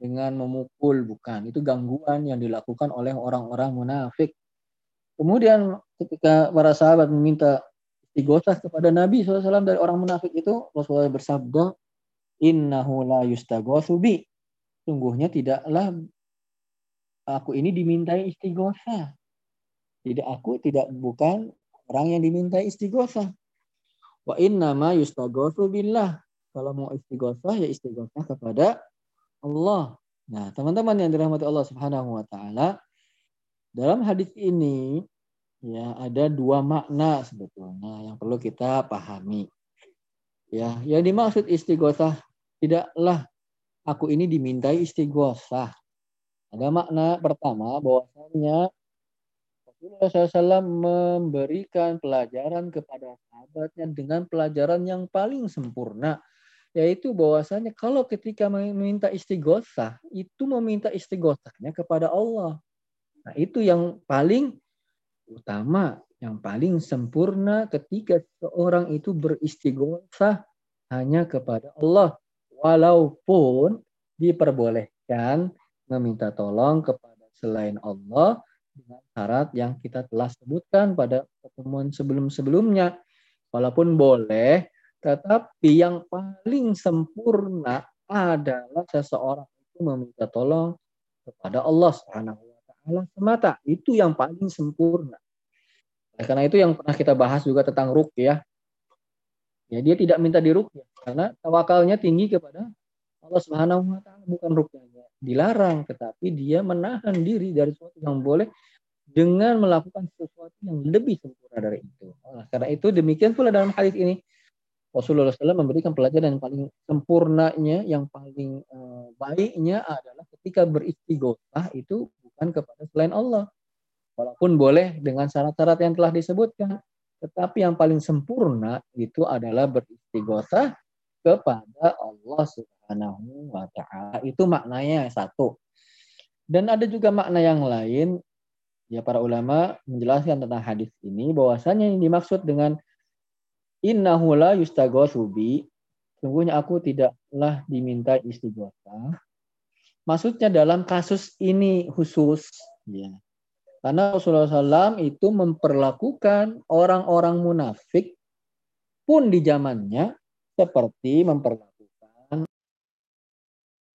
dengan memukul, bukan. Itu gangguan yang dilakukan oleh orang-orang munafik. Kemudian ketika para sahabat meminta istighosah kepada Nabi SAW dari orang munafik itu Rasulullah bersabda innahu la yustaghotsu bi. Sungguhnya tidaklah aku ini dimintai istighosah. Tidak aku tidak bukan orang yang dimintai istighosah. Wa inna ma yustaghotsu billah. Kalau mau istighosah ya istighosah kepada Allah. Nah teman-teman yang dirahmati Allah Subhanahu wa taala dalam hadis ini ya ada dua makna sebetulnya yang perlu kita pahami. Ya, yang dimaksud istighosah tidaklah aku ini dimintai istighosah. Ada makna pertama bahwasanya Rasulullah SAW memberikan pelajaran kepada sahabatnya dengan pelajaran yang paling sempurna yaitu bahwasanya kalau ketika meminta istighosah itu meminta istighosahnya kepada Allah. Nah, itu yang paling utama yang paling sempurna ketika seorang itu beristighosah hanya kepada Allah walaupun diperbolehkan meminta tolong kepada selain Allah dengan syarat yang kita telah sebutkan pada pertemuan sebelum-sebelumnya. Walaupun boleh tetapi yang paling sempurna adalah seseorang itu meminta tolong kepada Allah Subhanahu Allah semata. Itu yang paling sempurna. Nah, karena itu yang pernah kita bahas juga tentang rukyah. Ya, dia tidak minta dirukyah karena tawakalnya tinggi kepada Allah Subhanahu wa taala bukan rukyahnya. Dilarang tetapi dia menahan diri dari sesuatu yang boleh dengan melakukan sesuatu yang lebih sempurna dari itu. Nah, karena itu demikian pula dalam hadis ini Rasulullah SAW memberikan pelajaran yang paling sempurnanya, yang paling uh, baiknya adalah ketika beristighosah itu bukan kepada selain Allah. Walaupun boleh dengan syarat-syarat yang telah disebutkan. Tetapi yang paling sempurna itu adalah beristighosah kepada Allah Subhanahu wa taala. Itu maknanya satu. Dan ada juga makna yang lain ya para ulama menjelaskan tentang hadis ini bahwasanya yang dimaksud dengan innahu la bi sungguhnya aku tidaklah diminta istighosah Maksudnya dalam kasus ini khusus, ya. Karena Rasulullah SAW itu memperlakukan orang-orang munafik pun di zamannya seperti memperlakukan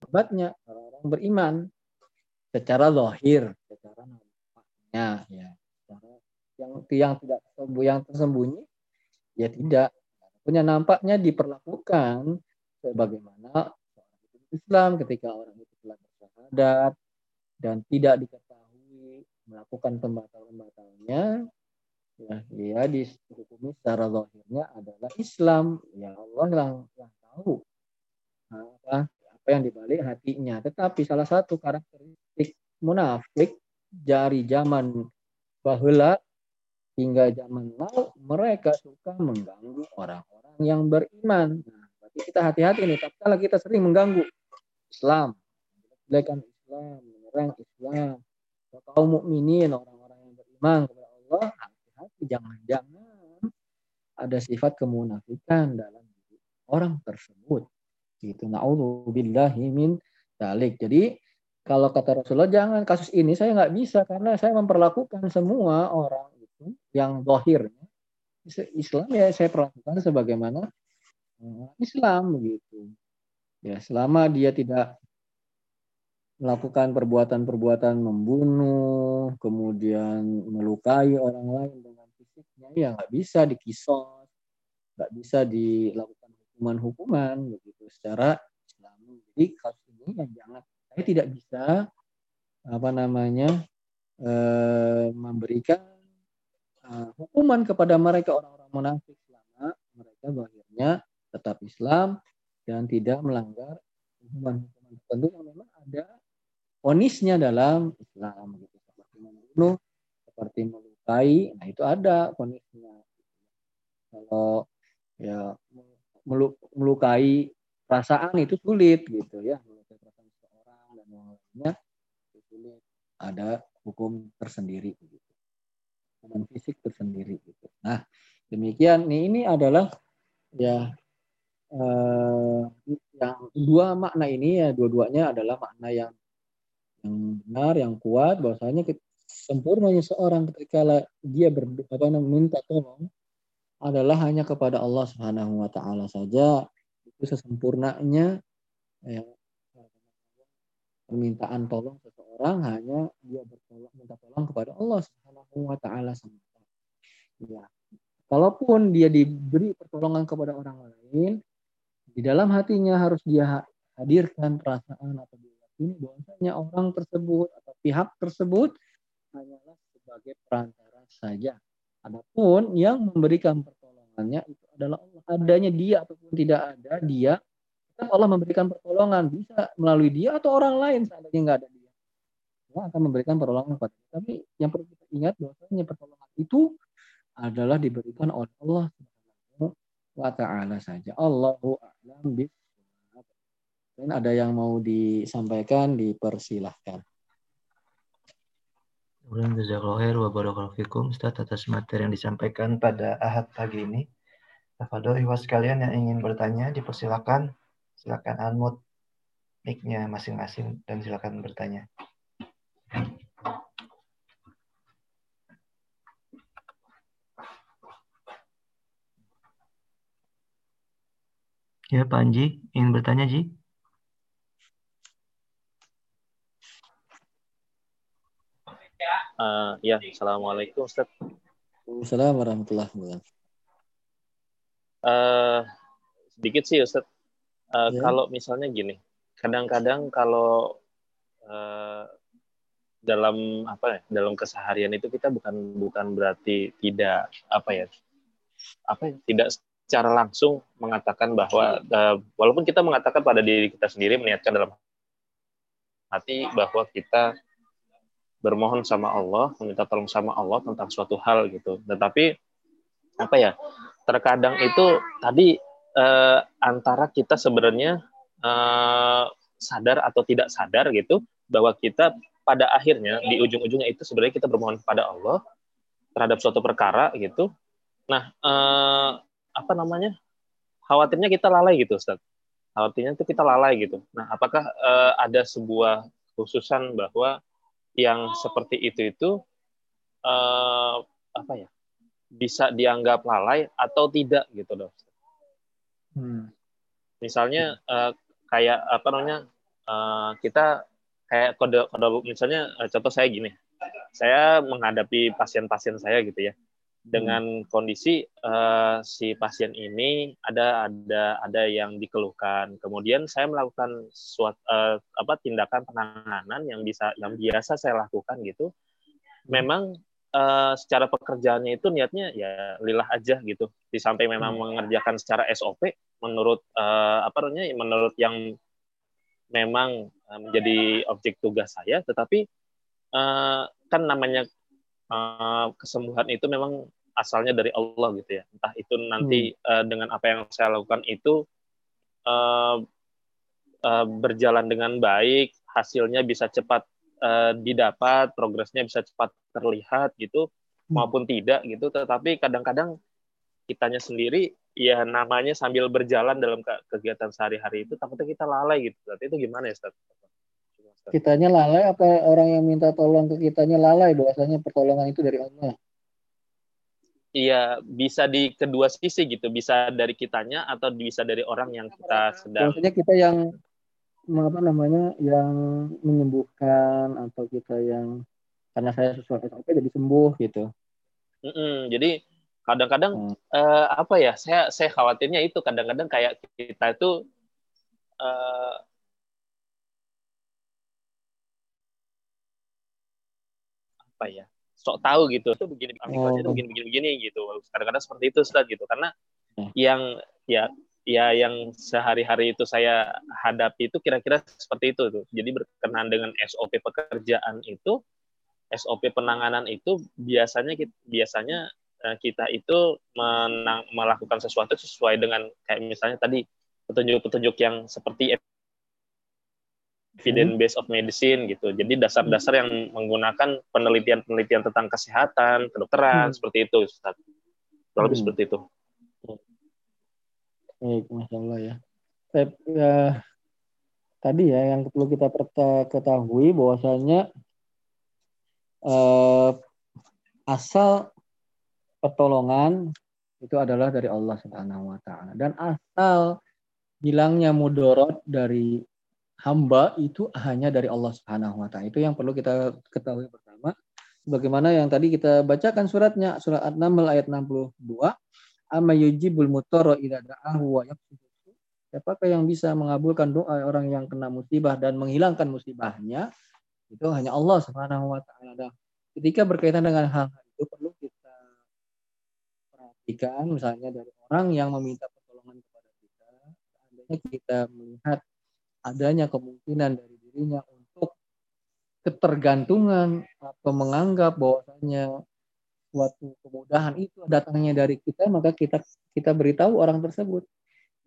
sahabatnya orang-orang beriman secara lahir, secara nampaknya, ya. yang yang tidak yang tersembunyi, ya tidak. Punya nampaknya diperlakukan sebagaimana Islam ketika orang bersyahadat dan tidak diketahui melakukan pembatal-pembatalnya ya dia dihukumi secara zahirnya adalah Islam. Ya Allah yang, yang tahu. Apa apa yang dibalik hatinya. Tetapi salah satu karakteristik munafik dari zaman bahula hingga zaman now mereka suka mengganggu orang-orang yang beriman. Nah berarti kita hati-hati nih kalau kita sering mengganggu Islam, menjelekan Islam, menyerang Islam. Kaum mukminin orang-orang yang beriman kepada Allah, hati-hati jangan-jangan ada sifat kemunafikan dalam orang tersebut. Gitu. Na'udzubillahi min dalik. Jadi kalau kata Rasulullah jangan kasus ini saya nggak bisa karena saya memperlakukan semua orang itu yang zahirnya Islam ya saya perlakukan sebagaimana Islam begitu. Ya, selama dia tidak melakukan perbuatan-perbuatan membunuh, kemudian melukai orang lain dengan fisiknya, ya nggak bisa dikisos, nggak bisa dilakukan hukuman-hukuman begitu secara Islam. Jadi kasus ini yang jangan saya tidak bisa apa namanya eh, memberikan uh, hukuman kepada mereka orang-orang munafik selama mereka akhirnya tetap Islam dan tidak melanggar hukuman-hukuman tertentu yang memang ada onisnya dalam Islam gitu. Seperti membunuh seperti melukai nah itu ada onisnya kalau ya melukai perasaan itu sulit gitu ya. Melukai perasaan seseorang dan yang lainnya itu sulit. Ada hukum tersendiri gitu. Hukuman fisik tersendiri gitu. Nah demikian. Nih ini adalah ya eh, yang dua makna ini ya dua-duanya adalah makna yang yang benar yang kuat bahwasanya sempurnanya seorang ketika dia ber, apa minta tolong adalah hanya kepada Allah Subhanahu wa taala saja itu sesempurnanya ya, permintaan tolong seseorang hanya dia bertolong minta tolong kepada Allah Subhanahu wa taala semata. Ya. Kalaupun dia diberi pertolongan kepada orang lain, di dalam hatinya harus dia hadirkan perasaan atau diyakini bahwasanya orang tersebut atau pihak tersebut hanyalah sebagai perantara saja. Adapun yang memberikan pertolongannya itu adalah Allah. Adanya dia ataupun tidak ada dia, Allah memberikan pertolongan bisa melalui dia atau orang lain seandainya nggak ada dia. Allah akan memberikan pertolongan kepada kita. Tapi yang perlu kita ingat bahwasanya pertolongan itu adalah diberikan oleh Allah wa ta'ala saja. Allahu a'lam. Dan ada yang mau disampaikan, dipersilahkan. Kemudian jazakallahu wa barakallahu Ustaz atas materi yang disampaikan pada Ahad pagi ini. Tafadol ikhwas sekalian yang ingin bertanya dipersilakan. Silakan unmute mic-nya masing-masing dan silakan bertanya. Ya, Pak Anji, ingin bertanya, Ji? Uh, ya, Assalamualaikum, Ustaz. Assalamualaikum warahmatullahi wabarakatuh. Uh, sedikit sih, Ustaz. Uh, ya. Kalau misalnya gini, kadang-kadang kalau uh, dalam apa ya, dalam keseharian itu kita bukan bukan berarti tidak apa ya, apa ya, tidak secara langsung mengatakan bahwa uh, walaupun kita mengatakan pada diri kita sendiri meniatkan dalam hati bahwa kita bermohon sama Allah, meminta tolong sama Allah tentang suatu hal gitu. Tetapi apa ya? Terkadang itu tadi uh, antara kita sebenarnya uh, sadar atau tidak sadar gitu bahwa kita pada akhirnya di ujung-ujungnya itu sebenarnya kita bermohon kepada Allah terhadap suatu perkara gitu. Nah, uh, apa namanya khawatirnya kita lalai gitu Ustaz khawatirnya itu kita lalai gitu nah apakah uh, ada sebuah khususan bahwa yang seperti itu itu uh, apa ya bisa dianggap lalai atau tidak gitu dok hmm. misalnya uh, kayak apa namanya uh, kita kayak kode kode misalnya contoh saya gini saya menghadapi pasien-pasien saya gitu ya dengan hmm. kondisi uh, si pasien ini ada ada ada yang dikeluhkan. Kemudian saya melakukan suatu uh, apa tindakan penanganan yang bisa yang biasa saya lakukan gitu. Hmm. Memang uh, secara pekerjaannya itu niatnya ya lillah aja gitu. Di samping memang hmm. mengerjakan secara SOP menurut uh, apa namanya menurut yang memang uh, menjadi objek tugas saya, tetapi uh, kan namanya uh, kesembuhan itu memang asalnya dari Allah gitu ya. Entah itu nanti hmm. uh, dengan apa yang saya lakukan itu uh, uh, berjalan dengan baik, hasilnya bisa cepat uh, didapat, progresnya bisa cepat terlihat gitu, hmm. maupun tidak gitu. Tetapi kadang-kadang kitanya sendiri ya namanya sambil berjalan dalam kegiatan sehari-hari itu takutnya kita lalai gitu. Berarti itu gimana ya, Ustaz? Kitanya lalai apa orang yang minta tolong ke kitanya lalai bahwasanya pertolongan itu dari Allah? Iya, bisa di kedua sisi gitu, bisa dari kitanya atau bisa dari orang yang kita sedang. Maksudnya kita yang apa namanya, yang menyembuhkan atau kita yang karena saya sesuai SOP jadi sembuh gitu. Mm -mm, jadi kadang-kadang hmm. uh, apa ya saya saya khawatirnya itu kadang-kadang kayak kita itu uh, apa ya sok tahu gitu itu begini oh. itu begini begini begini gitu kadang-kadang seperti itu Ustaz gitu karena hmm. yang ya ya yang sehari-hari itu saya hadapi itu kira-kira seperti itu tuh jadi berkenaan dengan SOP pekerjaan itu SOP penanganan itu biasanya biasanya Eh, kita itu menang, melakukan sesuatu sesuai dengan kayak misalnya tadi petunjuk-petunjuk yang seperti evidence based of medicine gitu. Jadi dasar-dasar yang menggunakan penelitian-penelitian tentang kesehatan, kedokteran hmm. seperti itu, Ustaz. Lebih hmm. seperti itu. Baik, masya Allah ya. Saya, ya, tadi ya yang perlu kita ketahui bahwasanya eh, asal pertolongan itu adalah dari Allah Subhanahu wa taala. Dan asal hilangnya mudorot dari hamba itu hanya dari Allah Subhanahu wa taala. Itu yang perlu kita ketahui pertama. Bagaimana yang tadi kita bacakan suratnya surat An-Naml ayat 62, "Amma yujibul mutara idza da'ahu wa Siapakah yang bisa mengabulkan doa orang yang kena musibah dan menghilangkan musibahnya? Itu hanya Allah Subhanahu wa taala. Ketika berkaitan dengan hal, itu perlu ikan misalnya dari orang yang meminta pertolongan kepada kita, seandainya kita melihat adanya kemungkinan dari dirinya untuk ketergantungan atau menganggap bahwasanya suatu kemudahan itu datangnya dari kita, maka kita kita beritahu orang tersebut.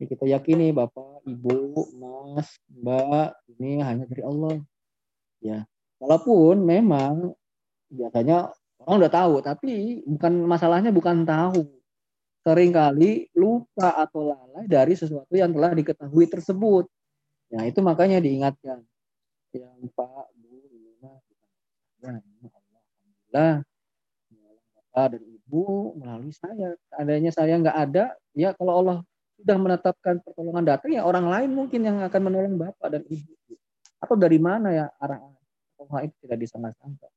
Ya, kita yakini Bapak, Ibu, Mas, Mbak, ini hanya dari Allah. Ya, walaupun memang biasanya orang udah tahu, tapi bukan masalahnya bukan tahu, sering kali lupa atau lalai dari sesuatu yang telah diketahui tersebut. Nah, itu makanya diingatkan. Yang Pak, Bu, Lina, ya, Alhamdulillah, Bapak dan Ibu melalui saya. Adanya saya nggak ada, ya kalau Allah sudah menetapkan pertolongan datang, ya orang lain mungkin yang akan menolong Bapak dan Ibu. Atau dari mana ya arah pertolongan itu tidak disangka-sangka.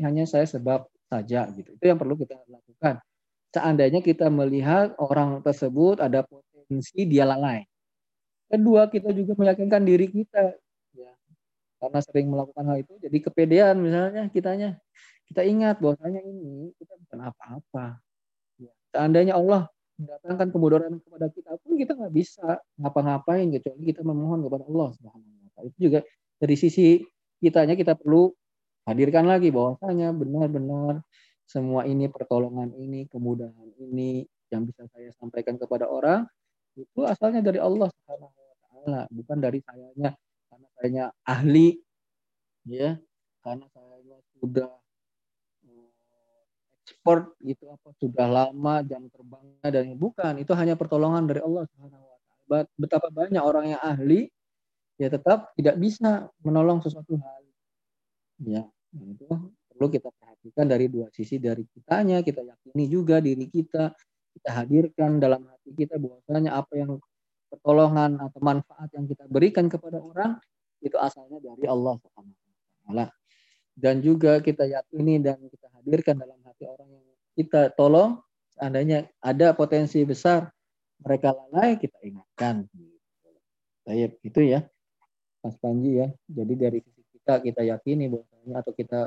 Hanya saya sebab saja gitu. Itu yang perlu kita lakukan seandainya kita melihat orang tersebut ada potensi dia lalai. Kedua, kita juga meyakinkan diri kita ya. Karena sering melakukan hal itu jadi kepedean misalnya kitanya. Kita ingat bahwasanya ini kita bukan apa-apa. Ya. Seandainya Allah mendatangkan kemudaran kepada kita pun kita nggak bisa ngapa-ngapain kecuali kita memohon kepada Allah Subhanahu wa taala. Itu juga dari sisi kitanya kita perlu hadirkan lagi bahwasanya benar-benar semua ini pertolongan ini, kemudahan ini yang bisa saya sampaikan kepada orang itu asalnya dari Allah Subhanahu wa taala, bukan dari sayanya karena sayanya ahli ya, karena sayanya sudah eh, ekspor gitu apa sudah lama jam terbangnya dan bukan itu hanya pertolongan dari Allah Subhanahu wa taala. Betapa banyak orang yang ahli ya tetap tidak bisa menolong sesuatu hal. Ya, itu perlu kita perhatikan dari dua sisi dari kitanya kita yakini juga diri kita kita hadirkan dalam hati kita bahwasanya apa yang pertolongan atau manfaat yang kita berikan kepada orang itu asalnya dari Allah Subhanahu dan juga kita yakini dan kita hadirkan dalam hati orang yang kita tolong seandainya ada potensi besar mereka lalai kita ingatkan. Baik, itu ya Mas Panji ya. Jadi dari sisi kita kita yakini bahwasanya atau kita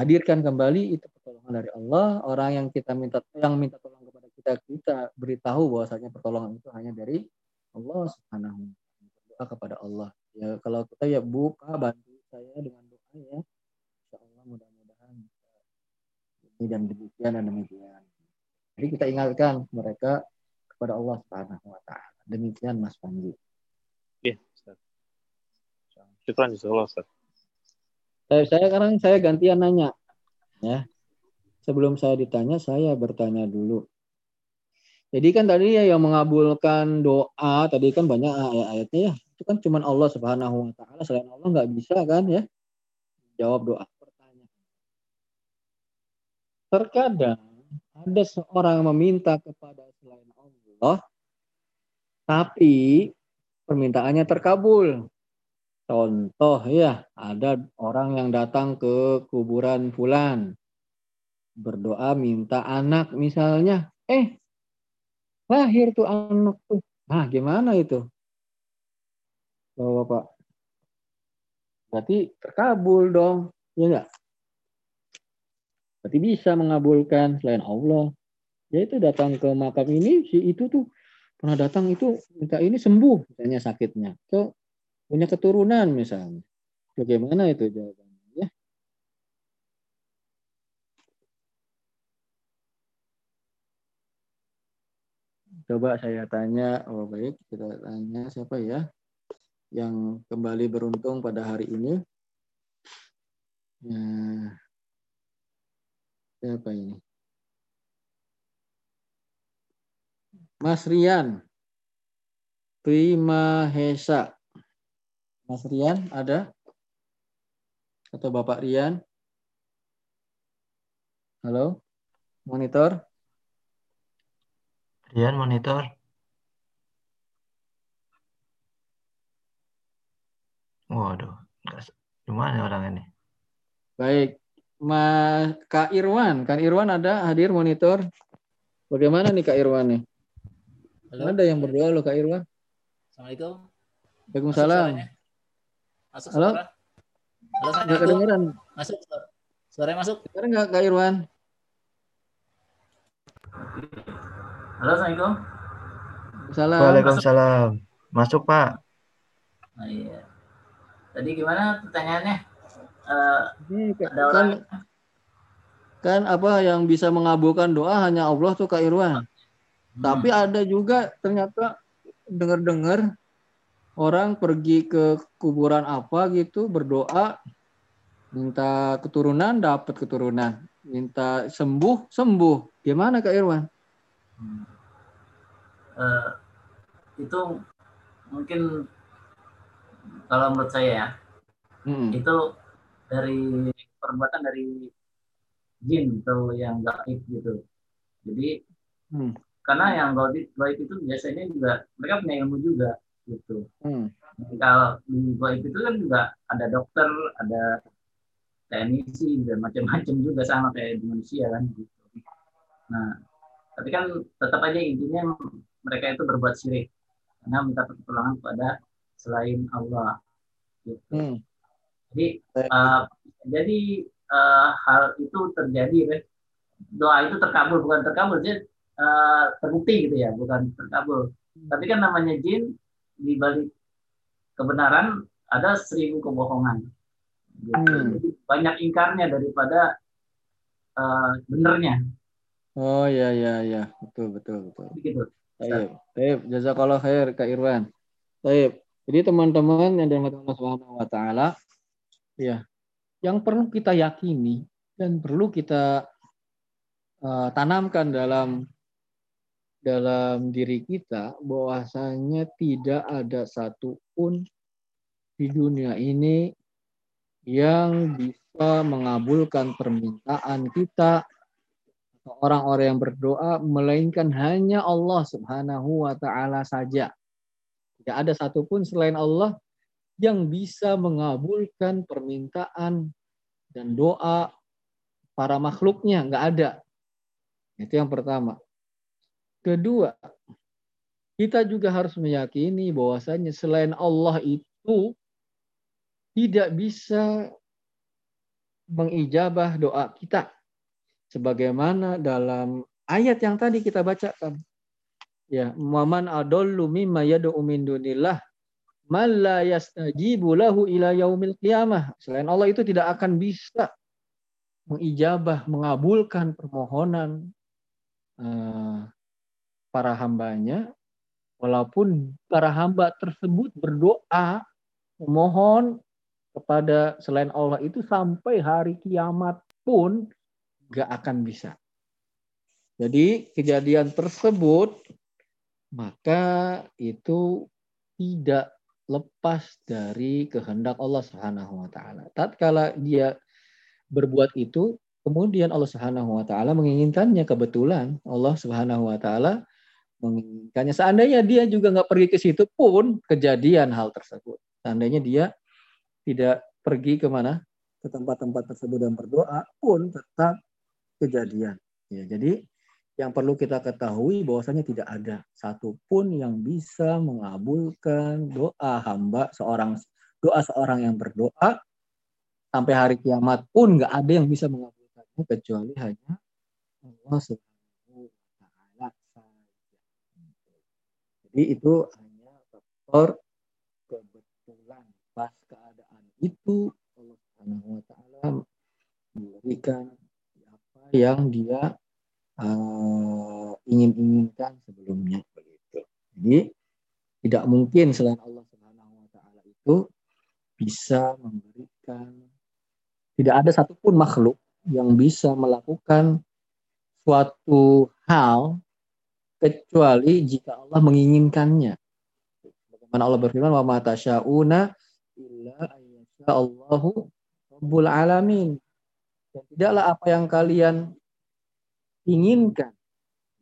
hadirkan kembali itu pertolongan dari Allah. Orang yang kita minta yang minta tolong kita kita beritahu bahwasanya pertolongan itu hanya dari Allah Subhanahu berdoa kepada Allah. Ya kalau kita ya Bu, Pak bantu saya dengan doa ya. Insya Allah mudah-mudahan ini dan demikian dan demikian. Jadi kita ingatkan mereka kepada Allah Subhanahu wa taala. Demikian Mas Panji. Iya, Ustaz. Syukran Ustaz saya, saya sekarang saya gantian nanya ya sebelum saya ditanya saya bertanya dulu Jadi kan tadi ya yang mengabulkan doa tadi kan banyak ayat-ayatnya ya. Itu kan cuma Allah Subhanahu wa taala selain Allah nggak bisa kan ya jawab doa pertanyaan. Terkadang ada seorang meminta kepada selain Allah tapi permintaannya terkabul. Contoh ya, ada orang yang datang ke kuburan fulan berdoa minta anak misalnya, eh lahir tuh anak tuh. Nah, gimana itu? Bapak, berarti terkabul dong, ya enggak? Berarti bisa mengabulkan selain Allah. Ya itu datang ke makam ini, si itu tuh pernah datang itu minta ini sembuh misalnya sakitnya. So, punya keturunan misalnya. Bagaimana itu jawabannya? Ya. Coba saya tanya, oh baik, kita tanya siapa ya yang kembali beruntung pada hari ini. Nah, siapa ini? Mas Rian. Prima Hesa. Mas Rian ada? Atau Bapak Rian? Halo? Monitor? Rian monitor. Waduh, gimana orang ini? Baik, Mas Kak Irwan, Kak Irwan ada hadir monitor? Bagaimana nih Kak Irwan nih? Halo? Ada yang berdoa loh Kak Irwan? Assalamualaikum. Waalaikumsalam. Masuk Halo? Halo, Nggak kedengeran. Masuk. Suara masuk. Kedengeran nggak Kak Irwan? Halo, Assalamualaikum. Salam. Waalaikumsalam. Masuk, Pak. Oh, iya. Tadi gimana pertanyaannya? Uh, Ini, ada kan, orang... kan apa yang bisa mengabulkan doa hanya Allah tuh Kak Irwan. Hmm. Tapi ada juga ternyata dengar-dengar orang pergi ke kuburan apa gitu berdoa minta keturunan dapat keturunan minta sembuh sembuh gimana kak Irwan hmm. uh, itu mungkin kalau menurut saya ya hmm. itu dari perbuatan dari jin atau yang gaib gitu jadi hmm. karena yang gaib itu biasanya juga mereka punya ilmu juga gitu. Hmm. Kalau di goib itu kan juga ada dokter, ada teknisi dan macam-macam juga sama kayak di manusia kan gitu. Nah, tapi kan tetap aja intinya mereka itu berbuat syirik karena minta pertolongan kepada selain Allah. Gitu. Hmm. Jadi uh, jadi uh, hal itu terjadi kan doa itu terkabul bukan terkabul jadi uh, terbukti gitu ya bukan terkabul. Hmm. Tapi kan namanya jin di balik kebenaran ada seribu kebohongan. Gitu. Hmm. Jadi banyak ingkarnya daripada uh, benernya. Oh ya ya ya betul betul betul. Begitu. Baik, baik. Jazakallah khair Kak Irwan. Baik. Jadi teman-teman yang dirahmati Allah Subhanahu wa taala ya, yang perlu kita yakini dan perlu kita uh, tanamkan dalam dalam diri kita bahwasanya tidak ada satupun di dunia ini yang bisa mengabulkan permintaan kita orang-orang yang berdoa melainkan hanya Allah Subhanahu wa taala saja. Tidak ada satupun selain Allah yang bisa mengabulkan permintaan dan doa para makhluknya, nggak ada. Itu yang pertama. Kedua, kita juga harus meyakini bahwasanya selain Allah itu tidak bisa mengijabah doa kita. Sebagaimana dalam ayat yang tadi kita bacakan. Ya, "Waman adallu mimma yad'u min dunillah man la yastajibu lahu ila yaumil qiyamah." Selain Allah itu tidak akan bisa mengijabah, mengabulkan permohonan uh, para hambanya, walaupun para hamba tersebut berdoa memohon kepada selain Allah itu sampai hari kiamat pun gak akan bisa. Jadi kejadian tersebut maka itu tidak lepas dari kehendak Allah Subhanahu wa taala. Tatkala dia berbuat itu, kemudian Allah Subhanahu wa taala menginginkannya kebetulan Allah Subhanahu wa taala menginginkannya. Seandainya dia juga nggak pergi ke situ pun kejadian hal tersebut. Seandainya dia tidak pergi ke mana ke tempat-tempat tersebut dan berdoa pun tetap kejadian. Ya, jadi yang perlu kita ketahui bahwasanya tidak ada satupun yang bisa mengabulkan doa hamba seorang doa seorang yang berdoa. Sampai hari kiamat pun nggak ada yang bisa mengabulkannya kecuali hanya Allah Subhanahu wa taala Jadi itu hanya faktor kebetulan. Pas keadaan itu Allah Subhanahu wa taala memberikan yang dia uh, ingin-inginkan sebelumnya begitu. Jadi tidak mungkin selain Allah Subhanahu wa taala itu bisa memberikan tidak ada satupun makhluk yang bisa melakukan suatu hal kecuali jika Allah menginginkannya. Bagaimana Allah berfirman wa ma tasyauna illa Allahu rabbul alamin. Dan tidaklah apa yang kalian inginkan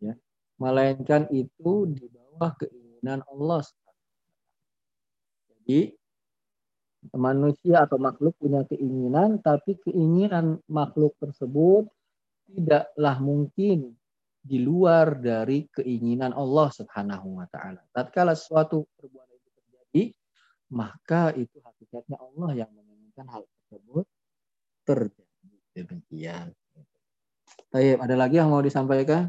ya melainkan itu di bawah keinginan Allah jadi manusia atau makhluk punya keinginan tapi keinginan makhluk tersebut tidaklah mungkin di luar dari keinginan Allah Subhanahu wa taala. Tatkala suatu perbuatan itu terjadi, maka itu hakikatnya Allah yang menginginkan hal tersebut terjadi. Demikian. Baik, ada lagi yang mau disampaikan?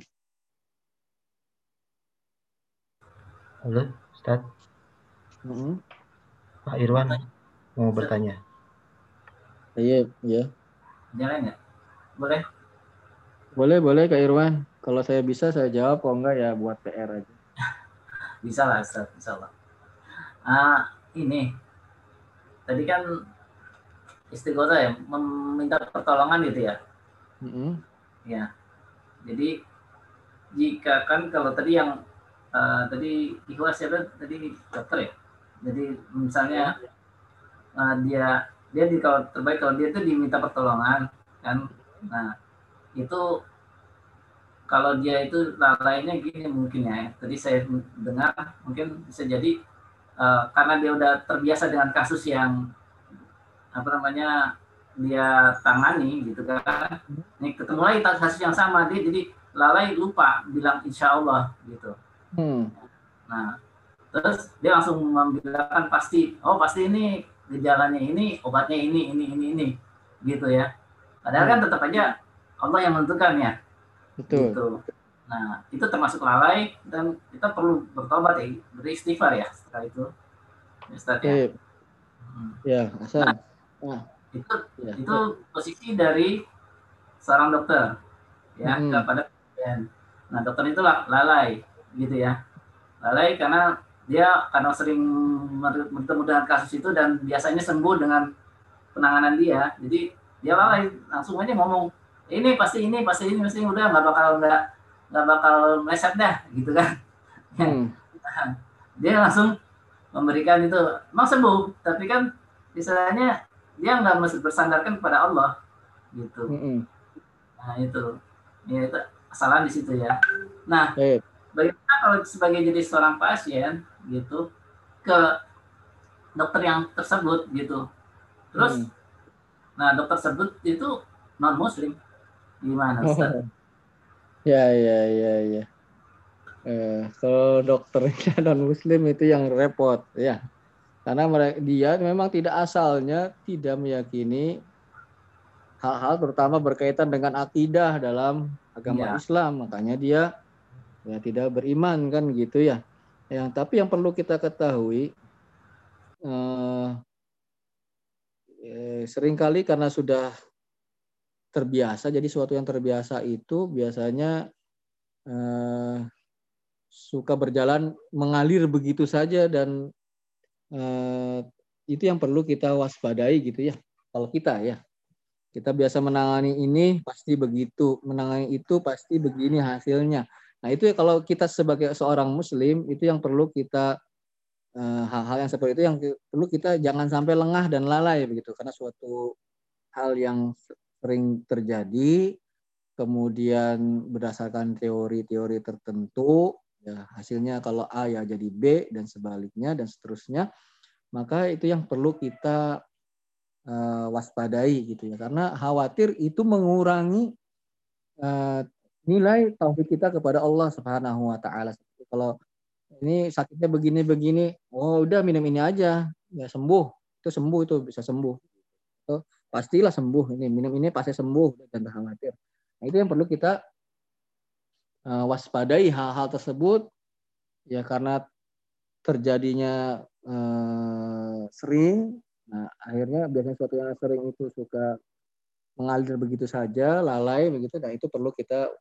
Halo, Ustaz. Mm -hmm. Pak Irwan mau bertanya. Iya, iya. Jalan ya? Boleh? Boleh, boleh Kak Irwan. Kalau saya bisa saya jawab, kalau enggak ya buat PR aja. bisa lah, Ustaz. Bisa lah. Ah, ini. Tadi kan istiqomah ya, meminta pertolongan gitu ya. Mm -hmm ya. Jadi jika kan kalau tadi yang uh, tadi ikhlas ya tadi dokter ya? Jadi misalnya uh, dia dia di kalau terbaik kalau dia itu diminta pertolongan kan? Nah itu kalau dia itu lainnya gini mungkin ya. Tadi saya dengar mungkin bisa jadi uh, karena dia udah terbiasa dengan kasus yang apa namanya dia tangani gitu kan. Nih ketemu lagi kasus yang sama dia jadi lalai lupa bilang insya Allah gitu. Hmm. nah terus dia langsung membilang pasti oh pasti ini gejalanya ini obatnya ini ini ini ini gitu ya. Padahal kan hmm. kan tetap aja Allah yang menentukan ya. Betul. Gitu. nah itu termasuk lalai dan kita perlu bertobat ya beristighfar ya setelah itu. Ustaz ya. Hmm. ya asal nah, nah itu ya. itu posisi dari seorang dokter ya hmm. kepada pasien. Nah dokter itu lalai gitu ya, lalai karena dia karena sering bertemu dengan kasus itu dan biasanya sembuh dengan penanganan dia, jadi dia lalai langsung aja ngomong ini pasti ini pasti ini pasti udah nggak bakal nggak nggak bakal meleset dah gitu kan. Hmm. dia langsung memberikan itu, emang sembuh, tapi kan istilahnya dia nggak mesti bersandarkan kepada Allah gitu. Nah itu. Ya itu kesalahan di situ ya. Nah hey. bagaimana kalau sebagai jadi seorang pasien gitu ke dokter yang tersebut gitu. Terus mm. nah dokter tersebut itu non muslim gimana Ustaz? ya ya ya ya. Eh, kalau dokternya non muslim itu yang repot ya karena mereka, dia memang tidak asalnya tidak meyakini hal-hal terutama berkaitan dengan akidah dalam agama ya. Islam. Makanya dia ya tidak beriman kan gitu ya. Yang tapi yang perlu kita ketahui eh, eh, sering kali karena sudah terbiasa jadi suatu yang terbiasa itu biasanya eh, suka berjalan mengalir begitu saja dan eh, itu yang perlu kita waspadai gitu ya. Kalau kita ya, Kita biasa menangani ini pasti begitu, menangani itu pasti begini hasilnya. Nah itu ya kalau kita sebagai seorang muslim itu yang perlu kita eh, hal-hal yang seperti itu yang perlu kita jangan sampai lengah dan lalai begitu karena suatu hal yang sering terjadi kemudian berdasarkan teori-teori tertentu ya hasilnya kalau A ya jadi B dan sebaliknya dan seterusnya maka itu yang perlu kita uh, waspadai gitu ya karena khawatir itu mengurangi uh, nilai tauhid kita kepada Allah Subhanahu wa taala. Kalau ini sakitnya begini-begini, oh udah minum ini aja, ya sembuh. Itu sembuh itu bisa sembuh. Itu pastilah sembuh ini, minum ini pasti sembuh dan khawatir. Nah, itu yang perlu kita waspadai hal-hal tersebut ya karena terjadinya uh, sering Nah, akhirnya biasanya sesuatu yang sering itu suka mengalir begitu saja, lalai begitu. Nah, itu perlu kita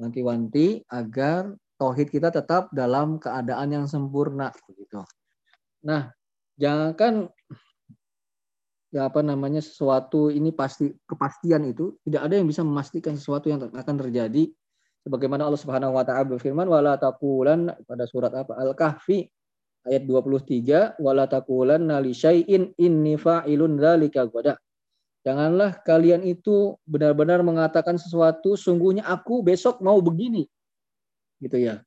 wanti-wanti agar tauhid kita tetap dalam keadaan yang sempurna begitu. Nah, jangan kan ya apa namanya sesuatu ini pasti kepastian itu tidak ada yang bisa memastikan sesuatu yang akan terjadi sebagaimana Allah Subhanahu wa taala berfirman wala taqulan pada surat apa Al-Kahfi ayat 23 wala taqulanna li syai'in inni fa'ilun dzalika ghadan. Janganlah kalian itu benar-benar mengatakan sesuatu sungguhnya aku besok mau begini. Gitu ya.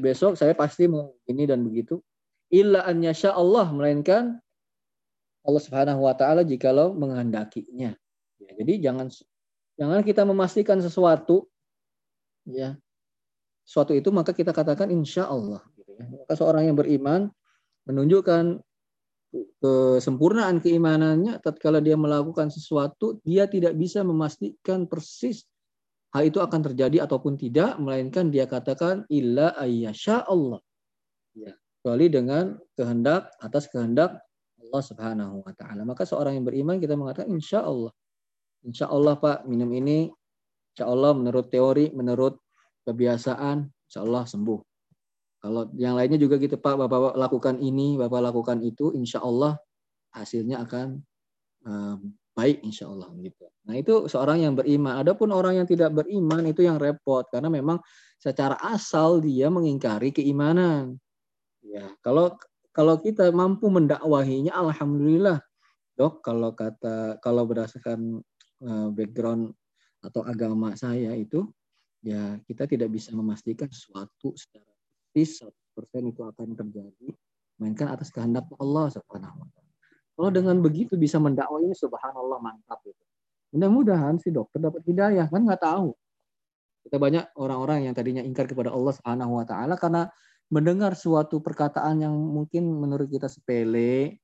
Besok saya pasti mau ini dan begitu. Illa an yasha Allah melainkan Allah Subhanahu wa taala jikalau menghendakinya. Ya, jadi jangan jangan kita memastikan sesuatu ya. Suatu itu maka kita katakan insya Allah. Maka seorang yang beriman menunjukkan kesempurnaan keimanannya tatkala dia melakukan sesuatu dia tidak bisa memastikan persis hal itu akan terjadi ataupun tidak melainkan dia katakan illa ayyasha Allah ya kecuali dengan kehendak atas kehendak Allah Subhanahu wa taala maka seorang yang beriman kita mengatakan insya Allah insya Allah Pak minum ini insya Allah menurut teori menurut kebiasaan insya Allah sembuh kalau yang lainnya juga gitu Pak, Bapak lakukan ini, Bapak lakukan itu, insya Allah hasilnya akan uh, baik insya Allah gitu. Nah itu seorang yang beriman. Adapun orang yang tidak beriman itu yang repot karena memang secara asal dia mengingkari keimanan. Ya kalau kalau kita mampu mendakwahinya, alhamdulillah dok. Kalau kata kalau berdasarkan uh, background atau agama saya itu ya kita tidak bisa memastikan sesuatu secara pasti 100% itu akan terjadi mainkan atas kehendak Allah Subhanahu wa. Kalau dengan begitu bisa mendakwah ini subhanallah mantap itu. Mudah-mudahan si dokter dapat hidayah kan nggak tahu. Kita banyak orang-orang yang tadinya ingkar kepada Allah Subhanahu wa taala karena mendengar suatu perkataan yang mungkin menurut kita sepele,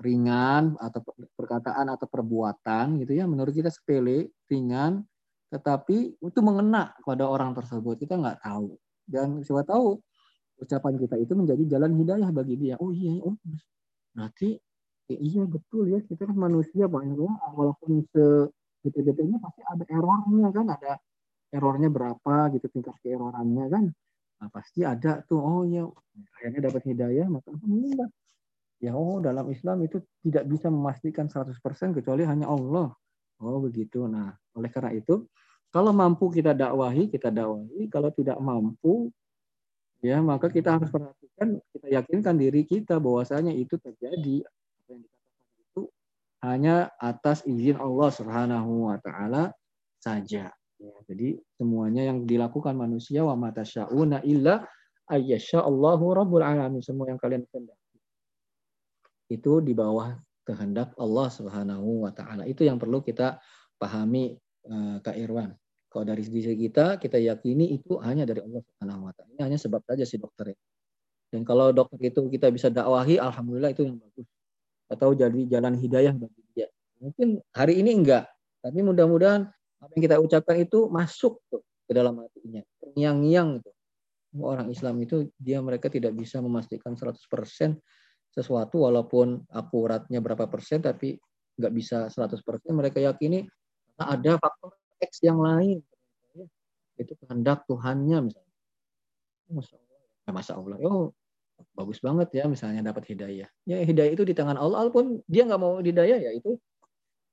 ringan atau perkataan atau perbuatan gitu ya menurut kita sepele, ringan tetapi itu mengena kepada orang tersebut kita nggak tahu. Dan siapa tahu ucapan kita itu menjadi jalan hidayah bagi dia. Oh iya, oh berarti ya iya betul ya kita kan manusia banyak ya walaupun sedetik-detiknya pasti ada errornya kan ada errornya berapa gitu tingkat keerorannya kan. Nah, pasti ada tuh oh ya akhirnya dapat hidayah maka alhamdulillah ya oh dalam Islam itu tidak bisa memastikan 100% kecuali hanya Allah oh begitu nah oleh karena itu kalau mampu kita dakwahi, kita dakwahi. Kalau tidak mampu, ya maka kita harus perhatikan, kita yakinkan diri kita bahwasanya itu terjadi. Apa yang dikatakan itu hanya atas izin Allah Subhanahu wa taala saja. Ya, jadi semuanya yang dilakukan manusia wa mata syauna illa ayyasha Allahu rabbul alamin. Semua yang kalian kehendaki. Itu di bawah kehendak Allah Subhanahu wa taala. Itu yang perlu kita pahami uh, Kak Irwan. Kalau dari diri kita, kita yakini itu hanya dari Allah Subhanahu wa taala. Ini hanya sebab saja si dokter itu. Dan kalau dokter itu kita bisa dakwahi, alhamdulillah itu yang bagus. Atau jadi jalan hidayah bagi dia. Mungkin hari ini enggak, tapi mudah-mudahan apa yang kita ucapkan itu masuk tuh ke dalam hatinya. Yang-yang itu. Orang Islam itu dia mereka tidak bisa memastikan 100% sesuatu walaupun akuratnya berapa persen tapi nggak bisa 100% mereka yakini ada faktor X yang lain. Itu kehendak Tuhannya misalnya. Masya Allah. Ya, Masya Allah. Oh, bagus banget ya misalnya dapat hidayah. Ya hidayah itu di tangan Allah. Walaupun dia nggak mau hidayah ya itu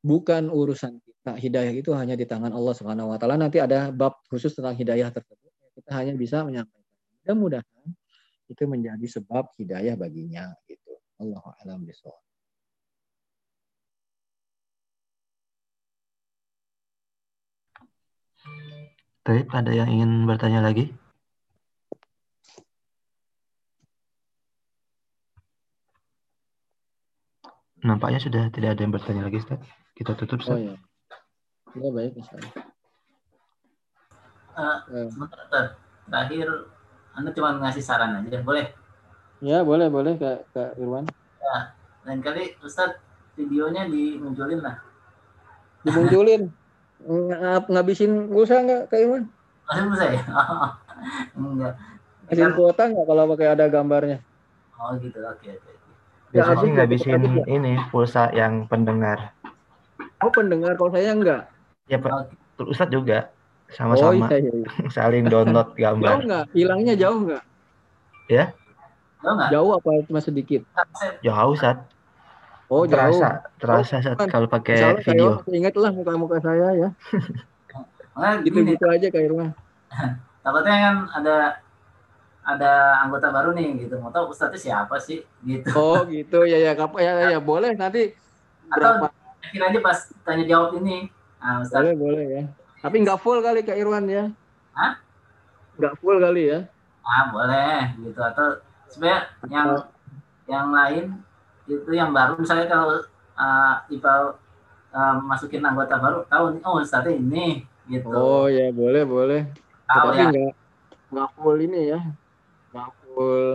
bukan urusan kita. hidayah itu hanya di tangan Allah Subhanahu wa taala. Nanti ada bab khusus tentang hidayah tersebut. Kita hanya bisa menyampaikan. Mudah-mudahan itu menjadi sebab hidayah baginya gitu. Allah alam bisawab. Baik, ada yang ingin bertanya lagi? Nampaknya sudah tidak ada yang bertanya lagi, Ustaz. Kita tutup, Ustaz. Oh, iya. Ya, baik, misalnya. Uh, sebentar, Terakhir, Anda cuma ngasih saran aja, boleh? Ya, boleh, boleh, Kak, Kak Irwan. Ya, lain kali, Ustaz, videonya dimunculin lah. Dimunculin? ngabisin pulsa nggak Kak Iman? Pulsa ya? enggak. Ngabisin kuota nggak kalau pakai ada gambarnya? Oh gitu, oke okay, oke. Okay. Biasanya sih ngabisin ini pulsa yang pendengar. Oh pendengar, kalau saya enggak? Ya Pak, okay. Ustadz juga sama-sama oh, iya, iya. iya. saling download gambar. Jauh nggak? Hilangnya jauh nggak? Ya? Jauh nggak? Jauh apa cuma sedikit? Jauh, Ustadz. Oh, terasa, jauh. terasa oh, saat kalau pakai video. Ingatlah muka-muka saya ya. nah, gitu-gitu aja kayak rumah. Takutnya kan ada ada anggota baru nih gitu. Mau tahu Ustadznya siapa sih gitu. Oh, gitu. Ya ya apa ya, ya ya boleh nanti berapa Atau aja pas tanya jawab ini. Nah, Ustadz. Boleh, boleh ya. Tapi nggak full kali Kak Irwan ya. Hah? Nggak full kali ya. Ah, boleh gitu atau sebenarnya yang yang lain itu yang baru misalnya kalau uh, Iqbal uh, masukin anggota baru tahu oh saat ini gitu. Oh ya boleh boleh. Tahu tapi ya. nggak nggak full ini ya. Nggak full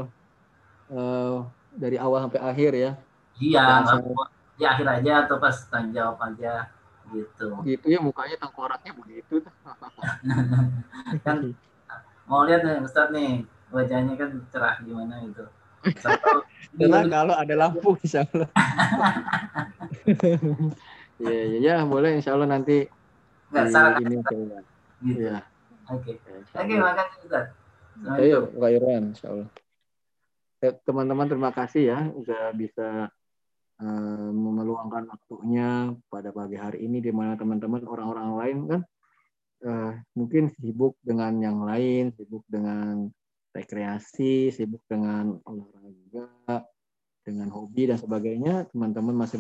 uh, dari awal sampai akhir ya. Iya di akhir aja atau pas tanya jawab aja gitu. Gitu ya mukanya tengkoraknya begitu. Kan mau lihat nih Ustadz nih wajahnya kan cerah gimana gitu karena kalau ada lampu insya Allah. Iya, iya, ya, boleh insya Allah nanti Nggak, salah ini. Gitu. Ya. Oke. Oke, makasih Ustaz. Ayo, Pak Irwan, insya Allah. Teman-teman terima kasih ya sudah bisa uh, meluangkan waktunya pada pagi hari ini di mana teman-teman orang-orang lain kan uh, mungkin sibuk dengan yang lain, sibuk dengan rekreasi, sibuk dengan olahraga, dengan hobi dan sebagainya, teman-teman masih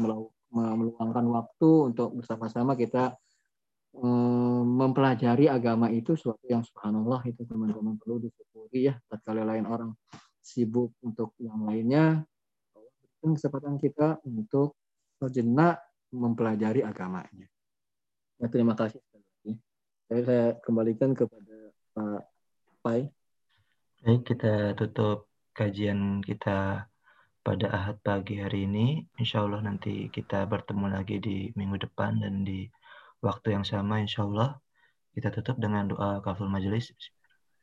meluangkan waktu untuk bersama-sama kita mempelajari agama itu suatu yang subhanallah itu teman-teman perlu disyukuri ya tatkala lain orang sibuk untuk yang lainnya kesempatan kita untuk sejenak mempelajari agamanya. Ya, terima kasih sekali saya kembalikan kepada Pak Pai. Baik, kita tutup kajian kita pada Ahad pagi hari ini. Insya Allah nanti kita bertemu lagi di minggu depan dan di waktu yang sama insya Allah. Kita tutup dengan doa kaful majelis.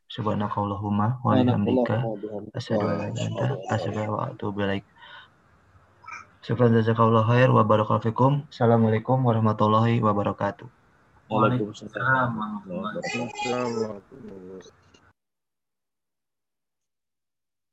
Subhanakallahumma wa bihamdika asyhadu an la ilaha wa atubu ilaik. Syukran jazakallahu khair wa barakallahu fikum. Assalamualaikum warahmatullahi wabarakatuh. Waalaikumsalam warahmatullahi wabarakatuh.